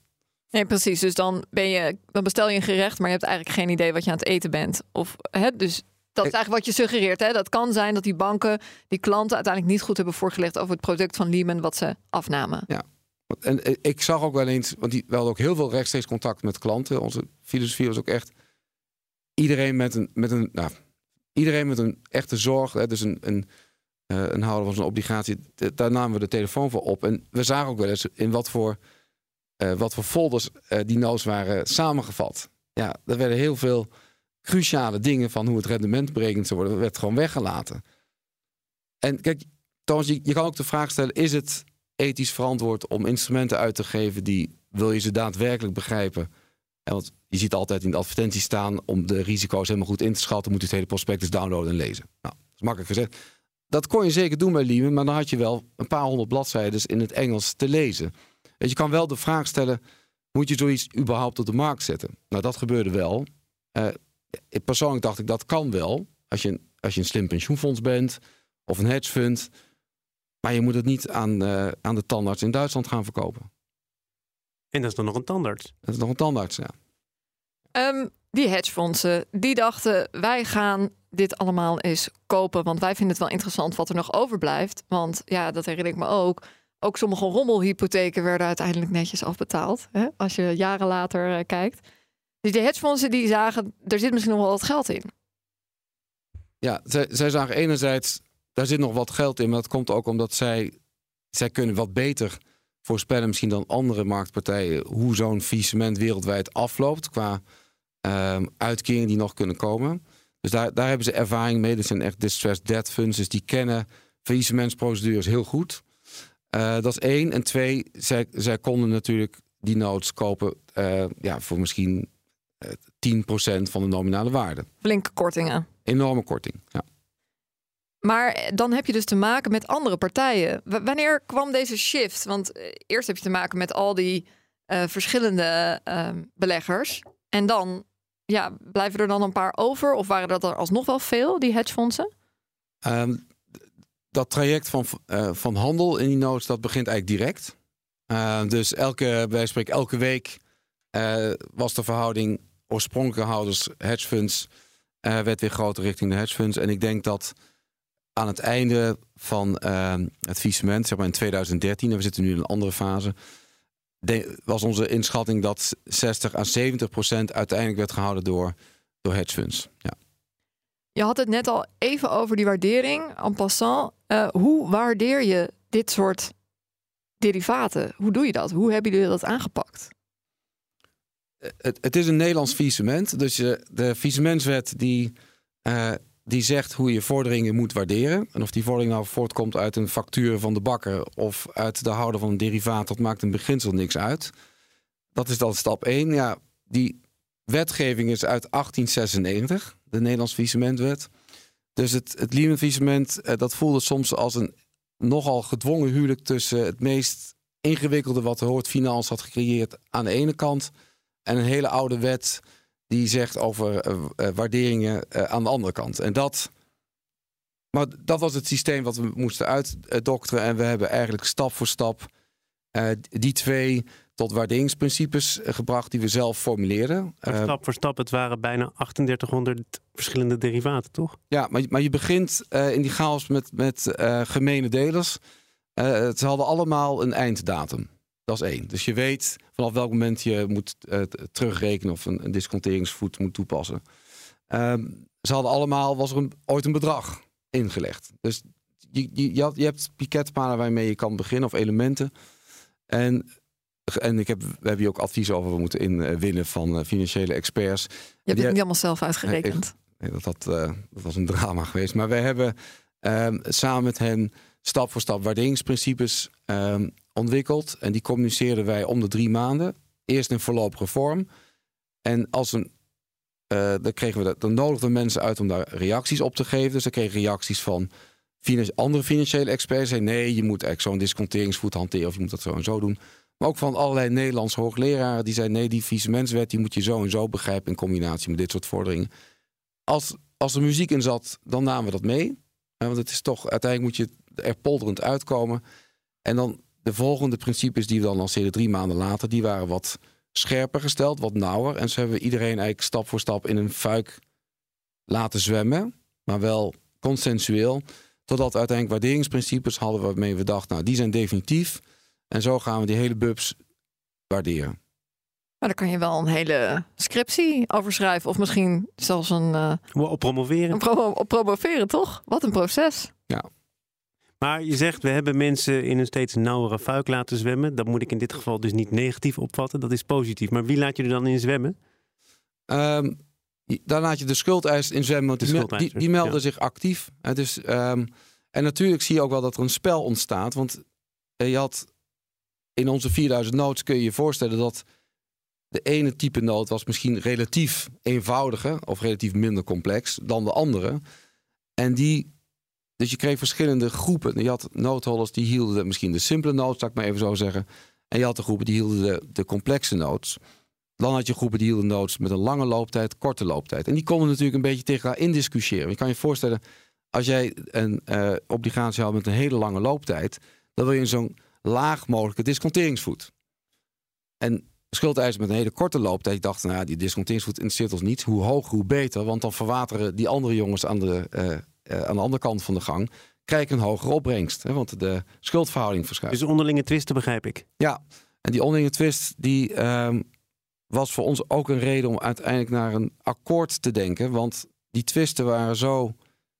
Nee, precies. Dus dan, ben je, dan bestel je een gerecht, maar je hebt eigenlijk geen idee wat je aan het eten bent. Of, hè, dus dat is eigenlijk wat je suggereert. Hè? Dat kan zijn dat die banken die klanten uiteindelijk niet goed hebben voorgelegd over het product van Lehman wat ze afnamen.
Ja. En eh, ik zag ook wel eens, want die, we hadden ook heel veel rechtstreeks contact met klanten. Onze filosofie was ook echt iedereen met een, met een, nou, iedereen met een echte zorg. Hè, dus een, een uh, een houder van zo'n obligatie, daar namen we de telefoon voor op. En we zagen ook wel eens in wat voor, uh, wat voor folders uh, die no's waren samengevat. Ja, er werden heel veel cruciale dingen van hoe het rendement berekend zou worden, werd gewoon weggelaten. En kijk, Thomas, je, je kan ook de vraag stellen: is het ethisch verantwoord om instrumenten uit te geven die wil je ze daadwerkelijk begrijpen? En want je ziet altijd in de advertenties staan om de risico's helemaal goed in te schatten, moet je het hele prospectus downloaden en lezen. Nou, dat is makkelijk gezegd. Dat kon je zeker doen bij Lehman, maar dan had je wel een paar honderd bladzijden in het Engels te lezen. Je kan wel de vraag stellen: moet je zoiets überhaupt op de markt zetten? Nou, dat gebeurde wel. Uh, persoonlijk dacht ik dat kan wel. Als je, als je een slim pensioenfonds bent of een hedge fund. Maar je moet het niet aan, uh, aan de tandarts in Duitsland gaan verkopen.
En dat is dan nog een tandarts?
Dat is nog een tandarts, ja.
Um, die hedgefondsen, die dachten wij gaan dit allemaal eens kopen. Want wij vinden het wel interessant wat er nog overblijft. Want ja, dat herinner ik me ook. Ook sommige rommelhypotheken werden uiteindelijk netjes afbetaald. Hè? Als je jaren later uh, kijkt. Dus de hedgefondsen die zagen, er zit misschien nog wel wat geld in.
Ja, zij, zij zagen enerzijds, daar zit nog wat geld in. Maar dat komt ook omdat zij, zij kunnen wat beter voorspellen misschien dan andere marktpartijen... hoe zo'n faillissement wereldwijd afloopt qua um, uitkeringen die nog kunnen komen. Dus daar, daar hebben ze ervaring mee. Dat zijn echt distressed debt funds. Dus die kennen faillissementsprocedures heel goed. Uh, dat is één. En twee, zij, zij konden natuurlijk die notes kopen eh, ja, voor misschien uh, 10% van de nominale waarde.
Flinke kortingen.
Enorme korting, ja.
Maar dan heb je dus te maken met andere partijen. W wanneer kwam deze shift? Want eerst heb je te maken met al die verschillende ehm, beleggers. En dan ja, blijven er dan een paar over? Of waren dat er alsnog wel veel, die hedgefondsen?
Um, dat traject van, uh, van handel in die notes, dat begint eigenlijk direct. Uh, dus elke, wij elke week uh, was de verhouding oorspronkelijke houders, hedgefunds, werd weer groter richting de hedgefunds. En ik denk dat aan het einde van het visement, zeg maar in 2013, en we zitten nu in een andere fase, was onze inschatting dat 60 à 70 procent uiteindelijk werd gehouden door, door hedgefunds. Ja.
Je had het net al even over die waardering. En passant, uh, hoe waardeer je dit soort derivaten? Hoe doe je dat? Hoe hebben jullie dat aangepakt?
Eh, het, het is een Nederlands visement. Dus de visementswet die, uh, die zegt hoe je vorderingen moet waarderen. En of die vordering nou voortkomt uit een factuur van de bakker of uit de houder van een derivaat, dat maakt in beginsel niks uit. Dat is dan stap 1. Ja, die wetgeving is uit 1896, de Nederlands Visementwet. Dus het, het Lehman eh, dat voelde soms als een nogal gedwongen huwelijk tussen het meest ingewikkelde wat Hoort Finans had gecreëerd aan de ene kant en een hele oude wet die zegt over uh, waarderingen uh, aan de andere kant. En dat, maar dat was het systeem wat we moesten uitdokteren. En we hebben eigenlijk stap voor stap die twee tot waarderingsprincipes gebracht die we zelf formuleerden.
stap voor stap, het waren bijna 3800 verschillende derivaten, toch?
Ja, maar, maar je begint in die chaos met, met gemene delers. ze hadden allemaal een einddatum. Dat is één. Dus je weet vanaf welk moment je moet terugrekenen of een, een, disconteringsvoet moet toepassen. Um, ze hadden allemaal, was er een, ooit een bedrag ingelegd. Dus je, je, je, had, je hebt piketpalen waarmee je kan beginnen of elementen. En, en ik heb, we hebben hier ook advies over we moeten inwinnen van uh, financiële experts. Je
hebt het niet allemaal zelf uitgerekend.
Nee, dat, uh, dat was een drama geweest. Maar wij hebben um, samen met hen stap voor stap waarderingsprincipes um, ontwikkeld. En die communiceerden wij om de drie maanden. Eerst in voorlopige vorm. En als een, uh, dan, kregen we dat, dan nodigden mensen uit om daar reacties op te geven. Dus dan kregen reacties van andere financiële experts. Zeiden, nee, je moet echt zo'n disconteringsvoet hanteren. Of je moet dat zo en zo doen. Maar ook van allerlei Nederlandse hoogleraren. Die zeiden, nee, die vieze die moet je zo en zo begrijpen... in combinatie met dit soort vorderingen. Als, als er muziek in zat, dan namen we dat mee. Want het is toch, uiteindelijk moet je er polderend uitkomen. En dan de volgende principes die we dan lanceerden drie maanden later, die waren wat scherper gesteld, wat nauwer. En zo hebben we iedereen eigenlijk stap voor stap in een fuik laten zwemmen, maar wel consensueel. Totdat uiteindelijk waarderingsprincipes hadden waarmee we dachten, nou die zijn definitief. En zo gaan we die hele bubs waarderen.
Maar dan kan je wel een hele scriptie over schrijven. Of misschien zelfs een... Uh,
op promoveren.
Een promo op promoveren, toch? Wat een proces.
Ja,
maar je zegt, we hebben mensen in een steeds nauwere fuik laten zwemmen. Dat moet ik in dit geval dus niet negatief opvatten. Dat is positief. Maar wie laat je er dan in zwemmen?
Um, dan laat je de schuldeisers in zwemmen. Want die, die, melden zich actief. Dus, um, en natuurlijk zie je ook wel dat er een spel ontstaat. Want eh, je had in onze 4000 notes kun je je voorstellen dat de ene type nood was misschien relatief eenvoudiger of relatief minder complex dan de andere. En die dus je kreeg verschillende groepen. Je had noodholders die hielden misschien de simpele nood, zal ik maar even zo zeggen. En je had de groepen die hielden de, de complexe notes. Dan had je groepen die hielden notes met een lange looptijd, korte looptijd. En die konden natuurlijk een beetje tegen elkaar indiscussiëren. Je kan je voorstellen, als jij een uh, obligatie had met een hele lange looptijd, dan wil je een zo'n laag mogelijke disconteringsvoet. En schuldeisers met een hele korte looptijd dachten, nou, die disconteringsvoet interesseert ons niet. Hoe hoger, hoe beter, want dan verwateren die andere jongens aan de, uh, uh, aan de andere kant van de gang, krijg ik een hogere opbrengst. Hè, want de schuldverhouding verschuift.
Dus onderlinge twisten begrijp ik.
Ja, en die onderlinge twist die, uh, was voor ons ook een reden om uiteindelijk naar een akkoord te denken. Want die twisten waren zo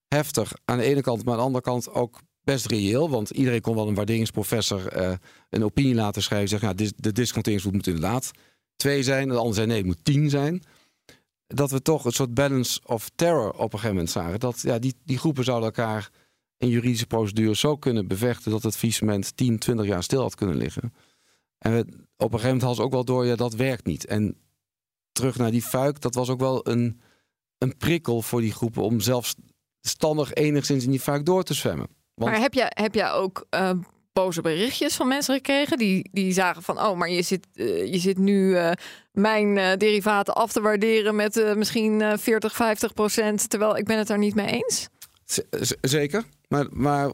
heftig aan de ene kant, maar aan de andere kant ook best reëel. Want iedereen kon wel een waarderingsprofessor uh, een opinie laten schrijven. Zeggen, nou, de disconteringsvoet moet inderdaad twee zijn. De ander zei nee, het moet tien zijn dat we toch een soort balance of terror op een gegeven moment zagen. Dat ja, die, die groepen zouden elkaar in juridische procedures zo kunnen bevechten dat het faillissement 10, 20 jaar stil had kunnen liggen. En op een gegeven moment hadden ze ook wel door, ja, dat werkt niet. En terug naar die fuik, dat was ook wel een, een prikkel voor die groepen om zelfs standig enigszins in die fuik door te zwemmen. Want,
Maar heb jij, heb jij ook eh, boze berichtjes van mensen gekregen die, die zagen van, oh, maar je zit, eh, je zit nu eh, mijn derivaten af te waarderen met misschien eh, 40, 50 procent, terwijl ik ben het daar niet mee eens?
Z- zeker. Maar, maar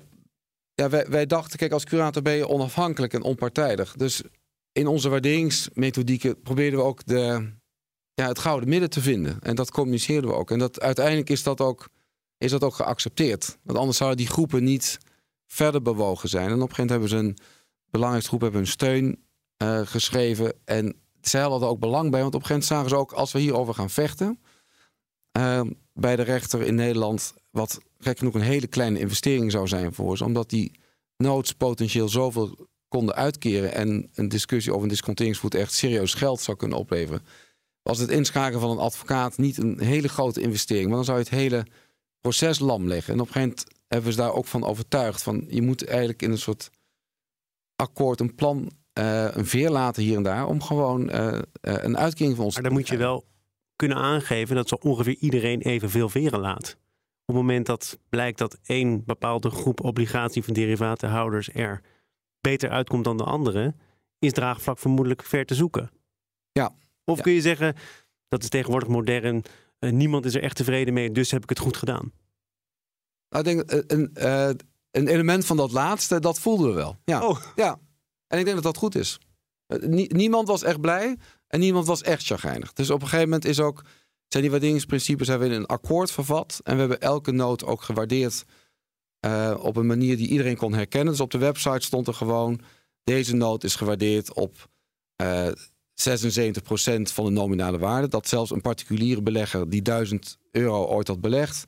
ja, wij, wij dachten, kijk, als curator ben je onafhankelijk en onpartijdig. Dus in onze waarderingsmethodieken probeerden we ook de, ja, het gouden midden te vinden. En dat communiceerden we ook. En dat, uiteindelijk is dat ook, is dat ook geaccepteerd. Want anders zouden die groepen niet verder bewogen zijn. En op een gegeven moment hebben ze een belangrijke groep hebben hun steun eh, geschreven. En zij hadden ook belang bij. Want op een gegeven moment zagen ze ook, als we hierover gaan vechten... eh, bij de rechter in Nederland... wat gek genoeg een hele kleine investering zou zijn voor ze. Omdat die notes potentieel zoveel konden uitkeren... en een discussie over een disconteringsvoet echt serieus geld zou kunnen opleveren... was het inschakelen van een advocaat niet een hele grote investering. Want dan zou je het hele proces lam leggen. En op een gegeven moment hebben we ze daar ook van overtuigd. Van, je moet eigenlijk in een soort akkoord een plan, eh, een veer laten hier en daar... om gewoon eh, eh, een uitkering van ons
Maar dan moet je wel kunnen aangeven dat zo ongeveer iedereen evenveel veren laat. Op het moment dat blijkt dat één bepaalde groep obligatie van derivatenhouders er beter uitkomt dan de andere, is draagvlak vermoedelijk ver te zoeken.
Ja.
Of
Ja.
kun je zeggen, dat is tegenwoordig modern, niemand is er echt tevreden mee, dus heb ik het goed gedaan.
Nou, ik denk, eh, een, eh, een element van dat laatste, dat voelden we wel. Ja.
Oh.
ja. En ik denk dat dat goed is. Eh, nie- niemand was echt blij en niemand was echt chagrijnig. Dus op een gegeven moment is ook, zijn die waarderingsprincipes hebben we in een akkoord vervat. En we hebben elke noot ook gewaardeerd eh, op een manier die iedereen kon herkennen. Dus op de website stond er gewoon, deze noot is gewaardeerd op eh 76% van de nominale waarde. Dat zelfs een particuliere belegger die 1000 euro ooit had belegd,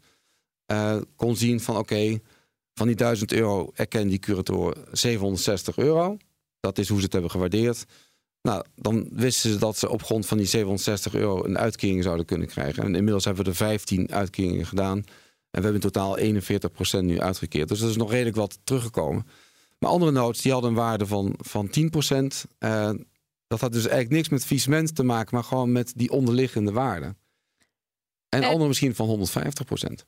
eh, kon zien van oké, van die 1000 euro erkennen die curatoren 760 euro. Dat is hoe ze het hebben gewaardeerd. Nou, dan wisten ze dat ze op grond van die 760 euro een uitkering zouden kunnen krijgen. En inmiddels hebben we er 15 uitkeringen gedaan. En we hebben in totaal 41% nu uitgekeerd. Dus dat is nog redelijk wat teruggekomen. Maar andere notes die hadden een waarde van, van 10%. Eh, dat had dus eigenlijk niks met faillissement te maken, maar gewoon met die onderliggende waarde. En,
En-
andere misschien van 150%.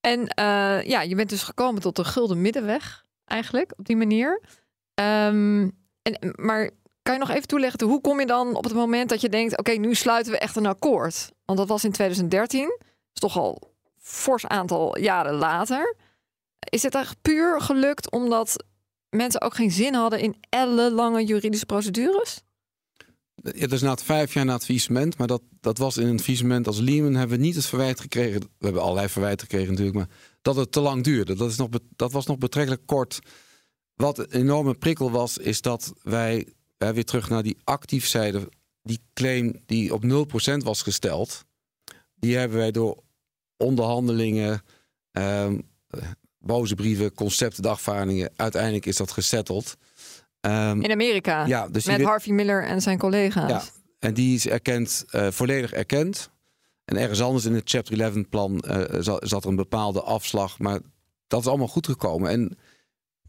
En eh, ja, je bent dus gekomen tot de gulden middenweg, eigenlijk, op die manier. Ehm, en, maar kan je nog even toelichten, hoe kom je dan op het moment dat je denkt, oké, nu sluiten we echt een akkoord? Want dat was in 2013, is toch al een fors aantal jaren later. Is het echt puur gelukt omdat mensen ook geen zin hadden in ellenlange juridische procedures?
Het is na het vijf jaar na het faillissement, maar dat, dat was in een faillissement als Lehman hebben we niet het verwijt gekregen. We hebben allerlei verwijten gekregen natuurlijk, maar dat het te lang duurde. Dat, is nog, dat was nog betrekkelijk kort. Wat een enorme prikkel was, is dat wij eh, weer terug naar die actief zeiden, die claim die op 0% was gesteld, die hebben wij door onderhandelingen, ehm, eh, boze brieven, concepten, dagvaardingen, uiteindelijk is dat gesetteld. Ehm,
In Amerika,
ja, dus
met Harvey Miller en zijn collega's.
ja, en die is erkend, eh, volledig erkend. En ergens anders in het Chapter 11 plan eh, zat, er een bepaalde afslag. Maar dat is allemaal goed gekomen. En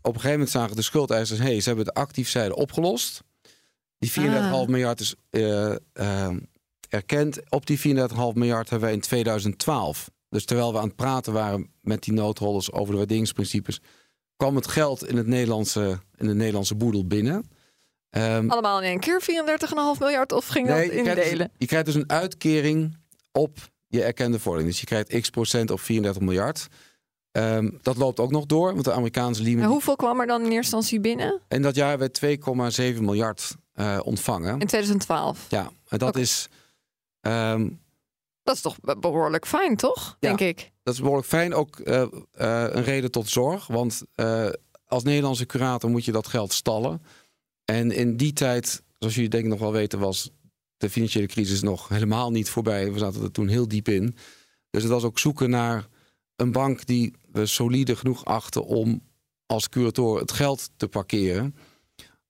op een gegeven moment zagen de schuldeisers... hey, ze hebben de actiefzijde opgelost. Die 34,5
Ah.
miljard is eh, eh, erkend. Op die 34,5 miljard hebben wij in 2012... dus terwijl we aan het praten waren met die noodholders... over de waarderingsprincipes... kwam het geld in, het Nederlandse, in de Nederlandse boedel binnen... Ehm,
Allemaal in één keer 34,5 miljard of ging dat
je
in
krijgt, dus, je krijgt dus een uitkering op je erkende vordering. Dus je krijgt x procent op 34 miljard. Ehm, dat loopt ook nog door, want de Amerikaanse Lehman...
En hoeveel kwam er dan in eerste instantie binnen?
En dat jaar hebben we 2,7 miljard eh, ontvangen.
In 2012.
Ja, en dat is... ehm,
Dat is toch be- behoorlijk fijn, toch?
Ja.
Denk ik.
dat is behoorlijk fijn. Ook eh, eh, een reden tot zorg. Want eh, als Nederlandse curator moet je dat geld stallen. En in die tijd, zoals jullie denk ik nog wel weten, was de financiële crisis nog helemaal niet voorbij. We zaten er toen heel diep in. Dus het was ook zoeken naar een bank die we solide genoeg achten om als curator het geld te parkeren.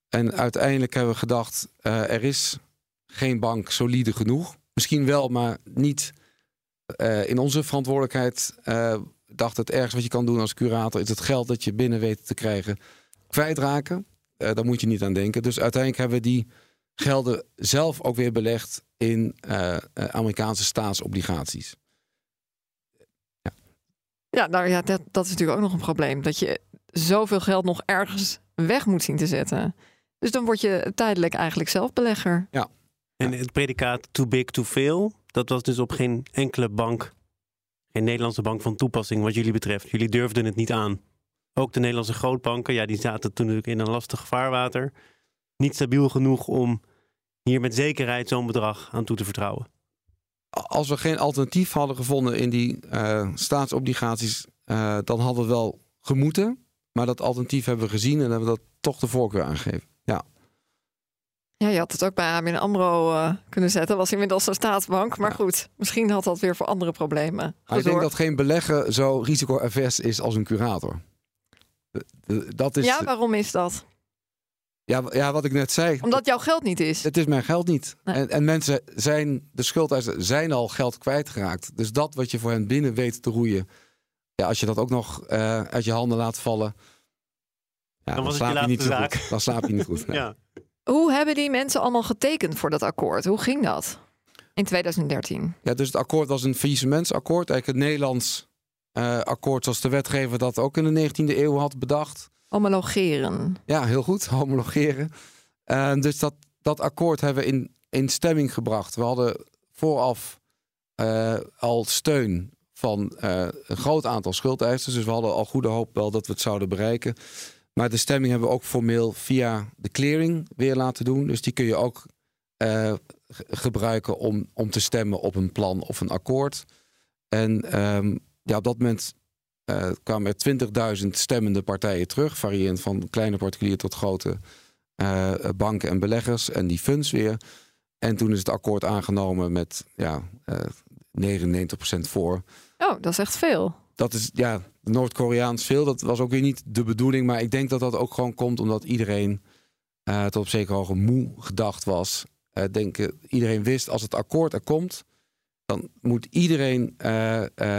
En uiteindelijk hebben we gedacht, er is geen bank solide genoeg. Misschien wel, maar niet eh, in onze verantwoordelijkheid. eh dacht het ergste wat je kan doen als curator is het geld dat je binnen weet te krijgen kwijtraken. uh, daar moet je niet aan denken. Dus uiteindelijk hebben we die gelden zelf ook weer belegd in Amerikaanse staatsobligaties.
Ja, ja, nou ja, dat, dat is natuurlijk ook nog een probleem. Dat je zoveel geld nog ergens weg moet zien te zetten. Dus dan word je tijdelijk eigenlijk zelf belegger.
Ja.
En het predicaat too big to fail, dat was dus op geen enkele bank, geen Nederlandse bank van toepassing wat jullie betreft. Jullie durfden het niet aan. Ook de Nederlandse grootbanken, ja, die zaten toen natuurlijk in een lastig vaarwater. Niet stabiel genoeg om hier met zekerheid zo'n bedrag aan toe te vertrouwen.
Als we geen alternatief hadden gevonden in die uh, staatsobligaties, uh, dan hadden we wel gemoeten. Maar dat alternatief hebben we gezien en hebben we dat toch de voorkeur aangegeven. Ja.
Ja, je had het ook bij ABN AMRO uh, kunnen zetten. Was inmiddels een staatsbank. Maar goed, misschien had dat weer voor andere problemen
Ik denk dat geen belegger zo risico-avers is als een curator.
Dat is, ja, waarom is dat?
Ja, ja, wat ik net zei.
Omdat jouw geld niet is.
Het is mijn geld niet. En, en, mensen zijn, de schuldeisers zijn al geld kwijtgeraakt. Dus dat wat je voor hen binnen weet te roeien. Ja, als je dat ook nog uh, uit je handen laat vallen. Ja, dan, dan slaap je niet zo goed. Dan slaap je niet goed. ja.
Hoe hebben die mensen allemaal getekend voor dat akkoord? Hoe ging dat in 2013?
Ja, dus het akkoord was een faillissementsakkoord. Eigenlijk het Nederlands uh, akkoord zoals de wetgever dat ook in de 19e eeuw had bedacht.
Homologeren.
Ja, heel goed. Homologeren. Uh, dus dat, dat akkoord hebben we in, in stemming gebracht. We hadden vooraf uh, al steun van een groot aantal schuldeisers. Dus we hadden al goede hoop wel dat we het zouden bereiken. Maar de stemming hebben we ook formeel via de clearing weer laten doen. Dus die kun je ook gebruiken om, om te stemmen op een plan of een akkoord. En um, ja, op dat moment uh, kwamen er 20.000 stemmende partijen terug, variërend van kleine particulier tot grote uh, banken en beleggers en die funds weer. En toen is het akkoord aangenomen met ja, uh, 99% voor.
Oh, dat is echt veel.
Dat is ja, Noord-Koreaans veel. Dat was ook weer niet de bedoeling. Maar ik denk dat dat ook gewoon komt omdat iedereen uh, tot op zekere hoogte moe gedacht was. Uh, iedereen wist als het akkoord er komt, dan moet iedereen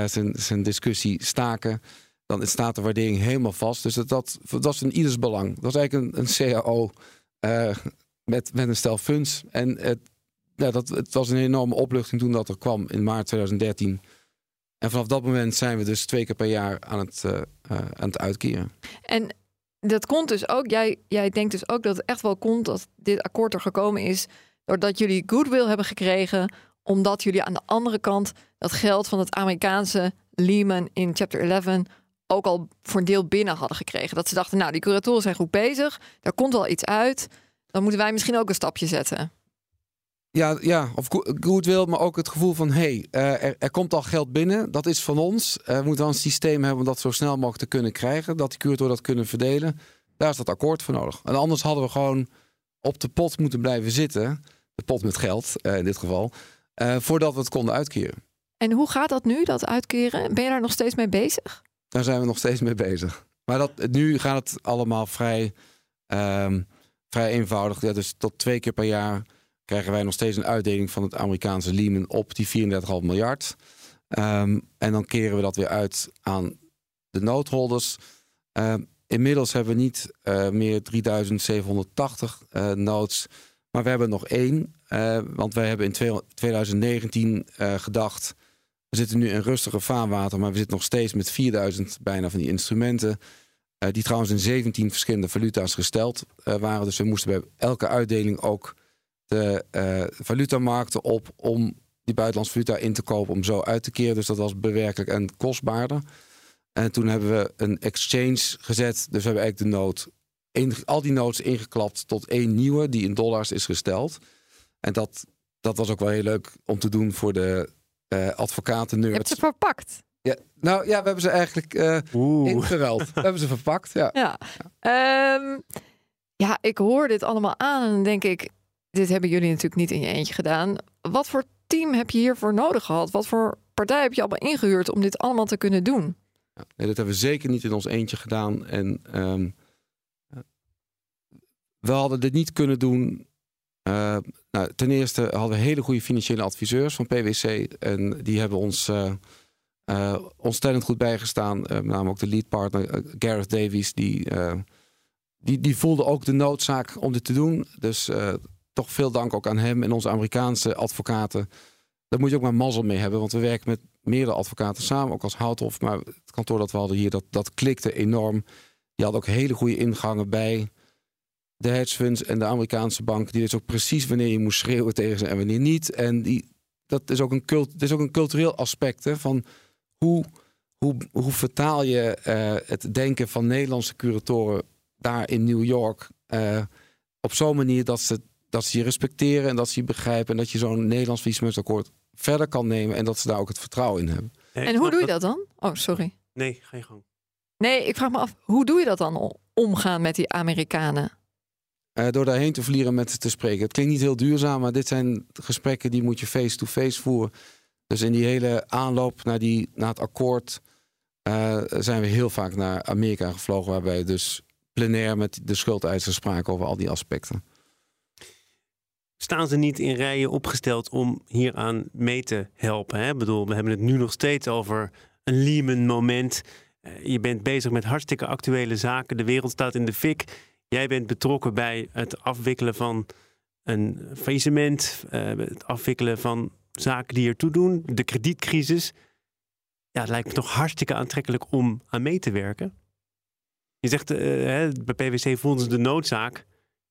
zijn, zijn discussie staken. Dan staat de waardering helemaal vast. Dus dat, dat, is in ieders belang. Dat is eigenlijk een, een CAO met, met een stel funds. En het, ja, dat, het was een enorme opluchting toen dat er kwam in maart 2013. En vanaf dat moment zijn we dus twee keer per jaar aan het, aan het uitkeren.
En dat komt dus ook, jij, jij denkt dus ook dat het echt wel komt dat dit akkoord er gekomen is. doordat jullie goodwill hebben gekregen omdat jullie aan de andere kant dat geld van het Amerikaanse Lehman in Chapter 11 ook al voor een deel binnen hadden gekregen. Dat ze dachten, nou, die curatoren zijn goed bezig, daar komt wel iets uit. Dan moeten wij misschien ook een stapje zetten.
Ja, ja of goodwill, maar ook het gevoel van... hé, hey, er, er, komt al geld binnen, dat is van ons. we moeten wel een systeem hebben om dat zo snel mogelijk te kunnen krijgen. Dat die curatoren dat kunnen verdelen. Daar is dat akkoord voor nodig. En anders hadden we gewoon op de pot moeten blijven zitten. De pot met geld, in dit geval. Voordat we het konden uitkeren.
En hoe gaat dat nu, dat uitkeren? Ben je daar nog steeds mee bezig?
Daar zijn we nog steeds mee bezig. Maar dat, nu gaat het allemaal vrij, um, vrij eenvoudig. Ja, dus tot twee keer per jaar krijgen wij nog steeds een uitdeling van het Amerikaanse Lehman op die 34,5 miljard. Um, en dan keren we dat weer uit aan de noodholders. Um, inmiddels hebben we niet uh, meer 3780 uh, notes. Maar we hebben nog één. Uh, want wij hebben in 2019 uh, eh, gedacht. We zitten nu in rustige vaarwater, maar we zitten nog steeds met 4000 bijna van die instrumenten. Die trouwens in 17 verschillende valuta's gesteld waren. Dus we moesten bij elke uitdeling ook de valutamarkten op om die buitenlandse valuta in te kopen om zo uit te keren. Dus dat was bewerkelijk en kostbaarder. En toen hebben we een exchange gezet. Dus we hebben eigenlijk de nood al die notes ingeklapt tot één nieuwe die in dollars is gesteld. En dat, dat was ook wel heel leuk om te doen voor de uh, advocaten nerds. Je
hebt ze verpakt.
Ja, nou ja, we hebben ze eigenlijk uh, ingeruild. we hebben ze verpakt, ja.
Ja. Ja. Um, ja, ik hoor dit allemaal aan en denk ik... dit hebben jullie natuurlijk niet in je eentje gedaan. Wat voor team heb je hiervoor nodig gehad? Wat voor partij heb je allemaal ingehuurd om dit allemaal te kunnen doen?
Ja, nee, dat hebben we zeker niet in ons eentje gedaan. En um, we hadden dit niet kunnen doen. Uh, nou, ten eerste hadden we hele goede financiële adviseurs van PwC. En die hebben ons uh, uh, ontstellend goed bijgestaan. met name ook de lead partner Gareth Davies. Die, die, die voelde ook de noodzaak om dit te doen. Dus toch veel dank ook aan hem en onze Amerikaanse advocaten. Daar moet je ook maar mazzel mee hebben, want we werken met meerdere advocaten samen, ook als Houthof. Maar het kantoor dat we hadden hier, dat, dat klikte enorm. Die had ook hele goede ingangen bij de hedge funds en de Amerikaanse bank. Die wist ook precies wanneer je moest schreeuwen tegen ze en wanneer niet. En die, dat is ook een, cult, dat is ook een cultureel aspect hè, van hoe, hoe, hoe vertaal je uh, het denken van Nederlandse curatoren daar in New York uh, op zo'n manier dat ze, dat ze je respecteren en dat ze je begrijpen en dat je zo'n Nederlands visumutsakkoord verder kan nemen en dat ze daar ook het vertrouwen in hebben.
En hoe doe je dat dan? Oh, sorry.
Nee, je gang.
Nee, ik vraag me af, hoe doe je dat dan omgaan met die Amerikanen?
Uh, door daarheen te vliegen met ze te spreken. Het klinkt niet heel duurzaam, maar dit zijn gesprekken die moet je face-to-face voeren. Dus in die hele aanloop naar, die, naar het akkoord uh, zijn we heel vaak naar Amerika gevlogen, waarbij dus plenair met de schuldeisers spraken over al die aspecten.
Staan ze niet in rijen opgesteld om hieraan mee te helpen? Hè? Ik bedoel, we hebben het nu nog steeds over een Lehman-moment. Eh, je bent bezig met hartstikke actuele zaken. De wereld staat in de fik. Jij bent betrokken bij het afwikkelen van een faillissement, uh, het afwikkelen van zaken die ertoe doen, de kredietcrisis. Ja, het lijkt me toch hartstikke aantrekkelijk om aan mee te werken. Je zegt, hè, bij PwC vonden ze de noodzaak.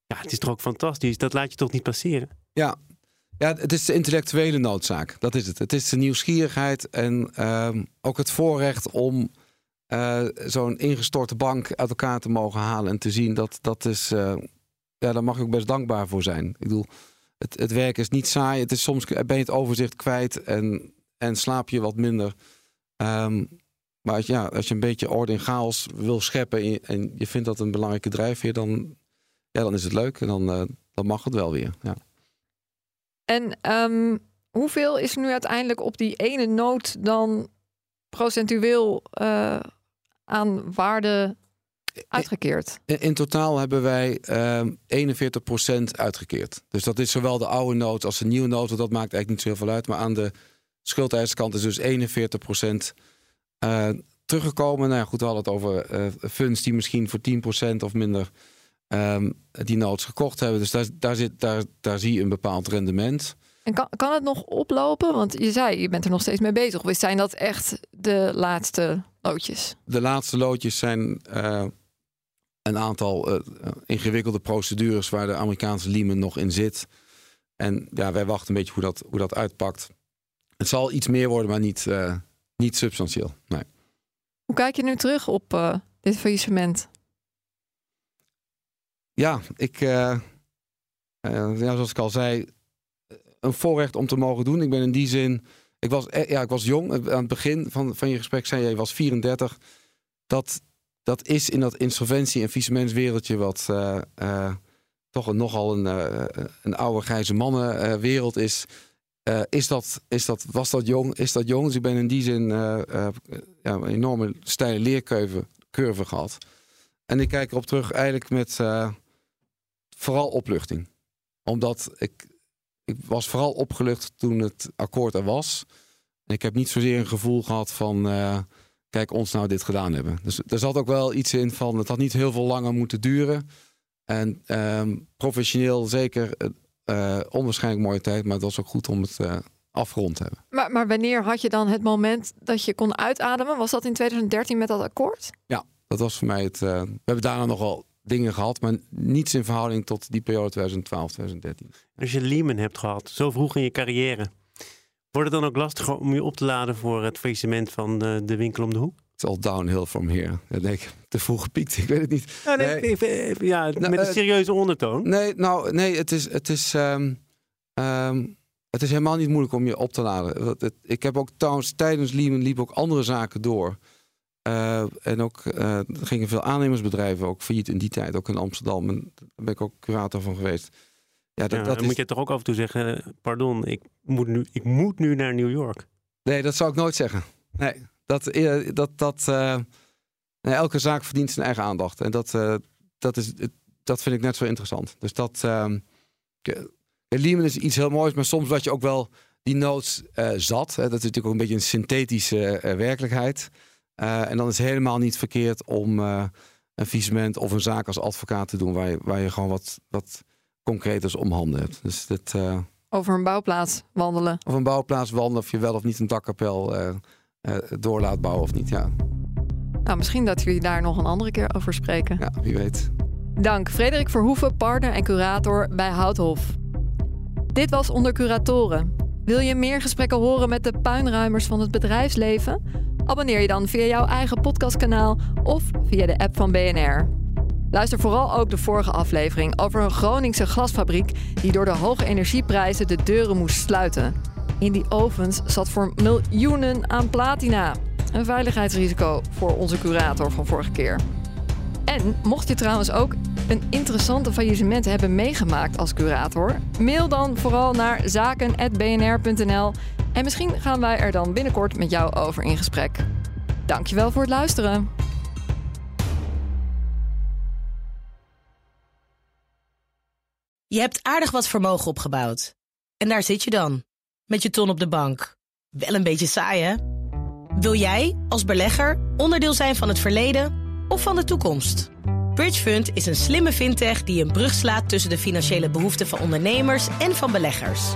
Ja, het is toch ook fantastisch. Dat laat je toch niet passeren?
Ja, ja, het is de intellectuele noodzaak. Dat is het. Het is de nieuwsgierigheid en uh, ook het voorrecht om uh, zo'n ingestorte bank uit elkaar te mogen halen en te zien dat dat is. Uh, ja, daar mag je ook best dankbaar voor zijn. Ik bedoel, het, het werk is niet saai. Het is soms ben je het overzicht kwijt en, en slaap je wat minder. Um, maar als, ja, als je een beetje orde en chaos wil scheppen en je, en je vindt dat een belangrijke drijfveer, dan, ja, dan is het leuk en dan, uh, dan mag het wel weer. Ja.
En um, hoeveel is nu uiteindelijk op die ene noot dan procentueel uh, aan waarde uitgekeerd?
In, in totaal hebben wij uh, 41% uitgekeerd. Dus dat is zowel de oude noot als de nieuwe noot. Dat maakt eigenlijk niet zo heel veel uit. Maar aan de schuldeiserskant is dus 41% uh, teruggekomen. Nou ja, goed, we hadden het over funds die misschien voor 10% of minder um, die notes gekocht hebben. Dus daar, daar, zit, daar, daar zie je een bepaald rendement.
En kan, kan het nog oplopen? Want je zei, je bent er nog steeds mee bezig. Of zijn dat echt de laatste loodjes?
De laatste loodjes zijn uh, een aantal uh, ingewikkelde procedures waar de Amerikaanse Lehman nog in zit. En ja, wij wachten een beetje hoe dat, hoe dat uitpakt. Het zal iets meer worden, maar niet, uh, niet substantieel. Nee.
Hoe kijk je nu terug op dit faillissement?
Ja, ik, uh, zoals ik al zei, een voorrecht om te mogen doen. Ik ben in die zin, ik was, ja, ik was jong. Aan het begin van, van je gesprek zei je, je was 34. Dat, dat is in dat insolventie- en faillissementswereldje wat toch een, nogal een, een oude grijze mannenwereld is is dat, is dat, was dat jong? Is dat jong? Dus ik ben in die zin ja, een enorme steile leercurve curve gehad. En ik kijk erop terug eigenlijk met vooral opluchting. Omdat ik, ik was vooral opgelucht toen het akkoord er was. En ik heb niet zozeer een gevoel gehad van kijk ons nou dit gedaan hebben. Dus er zat ook wel iets in van het had niet heel veel langer moeten duren. En ehm, professioneel zeker uh, onwaarschijnlijk mooie tijd, maar het was ook goed om het uh, afgerond te hebben.
Maar, maar wanneer had je dan het moment dat je kon uitademen? Was dat in 2013 met dat akkoord?
Ja, dat was voor mij het. Uh, we hebben daarna nogal dingen gehad, maar niets in verhouding tot die periode 2012, 2013.
Als je Lehman hebt gehad, zo vroeg in je carrière, wordt het dan ook lastiger om je op te laden voor het faillissement van de, de winkel om de hoek?
Het is al downhill from here. Ja, denk ik, te vroeg gepiekt. Ik weet het niet.
Ja, nee, nee. ja nou, met een serieuze ondertoon.
Nee, nou, nee, het is, het is, um, um, het is helemaal niet moeilijk om je op te laden. Ik heb ook trouwens tijdens Lehman liep ook andere zaken door. Uh, en ook uh, gingen veel aannemersbedrijven ook failliet in die tijd, ook in Amsterdam. En daar ben ik ook curator van geweest.
Ja, dat, ja, dat is... moet je toch ook af en toe zeggen: pardon, ik moet nu, ik moet nu naar New York.
Nee, dat zou ik nooit zeggen. Nee, dat, eh, dat, dat uh, elke zaak verdient zijn eigen aandacht. En dat, dat, is, dat vind ik net zo interessant. Dus dat. Uh, Lehman is iets heel moois, maar soms was je ook wel die nood zat. Hè. Dat is natuurlijk ook een beetje een synthetische werkelijkheid. En dan is het helemaal niet verkeerd om een visement of een zaak als advocaat te doen waar je, waar je gewoon wat, wat concreters om handen hebt. Dus dit, uh,
over een bouwplaats wandelen.
Of een bouwplaats wandelen of je wel of niet een dakkapel door laat bouwen of niet. Ja.
Nou, misschien dat jullie daar nog een andere keer over spreken.
Ja, wie weet.
Dank Frederik Verhoeven, partner en curator bij Houthof. Dit was Onder Curatoren. Wil je meer gesprekken horen met de puinruimers van het bedrijfsleven? Abonneer je dan via jouw eigen podcastkanaal of via de app van BNR. Luister vooral ook de vorige aflevering over een Groningse glasfabriek die door de hoge energieprijzen de deuren moest sluiten. In die ovens zat voor miljoenen aan platina. Een veiligheidsrisico voor onze curator van vorige keer. En mocht je trouwens ook een interessante faillissement hebben meegemaakt als curator, mail dan vooral naar zaken.bnr.nl en misschien gaan wij er dan binnenkort met jou over in gesprek. Dankjewel voor het luisteren.
Je hebt aardig wat vermogen opgebouwd. En daar zit je dan, met je ton op de bank. Wel een beetje saai, hè? Wil jij, als belegger, onderdeel zijn van het verleden of van de toekomst? Bridgefund is een slimme fintech die een brug slaat tussen de financiële behoeften van ondernemers en van beleggers.